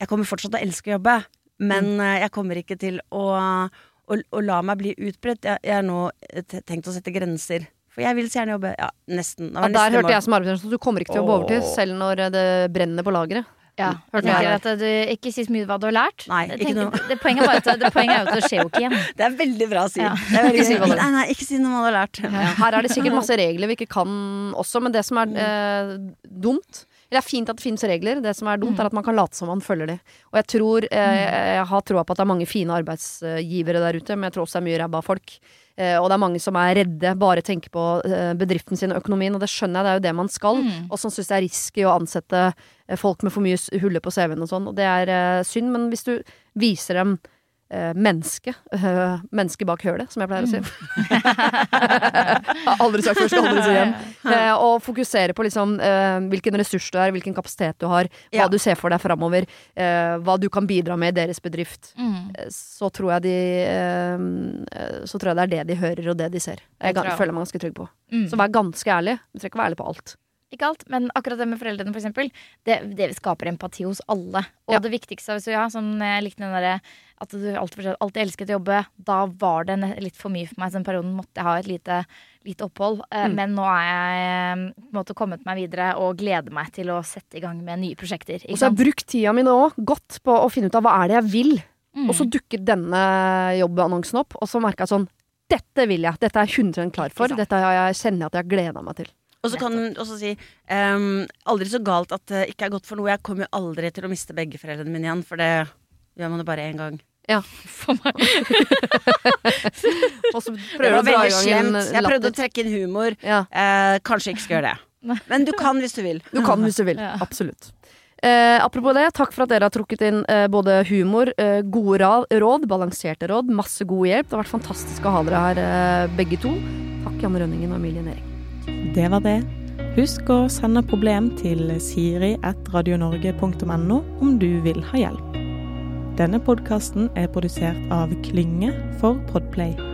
jeg kommer fortsatt til å elske å jobbe, men mm. jeg kommer ikke til å, å, å la meg bli utbredt. Jeg, jeg har nå tenkt å sette grenser. For jeg vil så gjerne jobbe. Ja, nesten. Ja, der hørte mål. jeg som arbeidsminister at du kommer ikke til å jobbe overtid, til, selv når eh, det brenner på lageret. Ja, Hørte jeg at du ikke si så mye hva du har lært. Nei, ikke tenker- noe. Det, poenget, er bare at, det poenget er jo at det skjer jo ikke igjen. Det er veldig bra å si. Ja. Det er veldig, nei, nei, ikke si noe om hva du har lært. Ja, her er det sikkert masse regler vi ikke kan også, men det som er eh, dumt Det er fint at det finnes regler. Det som er dumt, er at man kan late som man følger de. Og jeg tror eh, Jeg har troa på at det er mange fine arbeidsgivere der ute, men jeg tror også det er mye ræva folk. Eh, og det er mange som er redde, bare tenker på eh, bedriften sin og økonomien, og det skjønner jeg, det er jo det man skal. Mm. Og som syns det er risky å ansette eh, folk med for mye huller på CV-en og sånn. Og det er eh, synd, men hvis du viser dem menneske, eh, menneske bak hølet, som jeg pleier å si. Har aldri sagt før, skal aldri si igjen. Eh, og fokusere på liksom, eh, hvilken ressurs du er, hvilken kapasitet du har, hva Ja. du ser for deg framover, eh, hva du kan bidra med i deres bedrift. Mm. Eh, Så tror jeg de eh, eh, Så tror jeg det er det de hører, og det de ser. Jeg jeg føler meg ganske trygg på. Mm. Så vær ganske ærlig. Du trenger ikke være ærlig på alt. Ikke alt, men akkurat det med foreldrene, for eksempel, det, det skaper empati hos alle. Og Ja. det viktigste hvis du, ja, sånn, jeg likte den derre at du alltid, alltid elsket å jobbe. Da var det litt for mye for meg. Så den perioden måtte jeg ha et lite, lite opphold. Eh, Mm. Men nå er jeg eh, på en måte kommet meg videre og gleder meg til å sette i gang med nye prosjekter. Og så har jeg brukt tida mi nå godt på å finne ut av hva er det jeg vil. Mm. Og så dukker denne jobbannonsen opp, og så merker jeg sånn Dette vil jeg. Dette er jeg 100 klar for. Dette jeg, jeg, kjenner jeg at jeg gleder meg til. Og så kan hun også si um, aldri så galt at det ikke er godt for noe. Jeg kommer jo aldri til å miste begge foreldrene mine igjen, for det gjør man jo bare én gang. Ja. For meg. Og så prøver du å dra i gang en latter. Jeg prøvde å trekke inn humor. Ja. Eh, kanskje ikke skal gjøre det. Men du kan hvis du vil. Du kan hvis du vil. Ja. Absolutt. Eh, apropos det, takk for at dere har trukket inn eh, både humor, eh, gode råd, balanserte råd, masse god hjelp. Det har vært fantastisk å ha dere her eh, begge to. Takk, Janne Rønningen og Emilie Næring. Det var det. Husk å sende problem til siri.radionorge.no om du vil ha hjelp. Denne podkasten er produsert av Klynge for Podplay.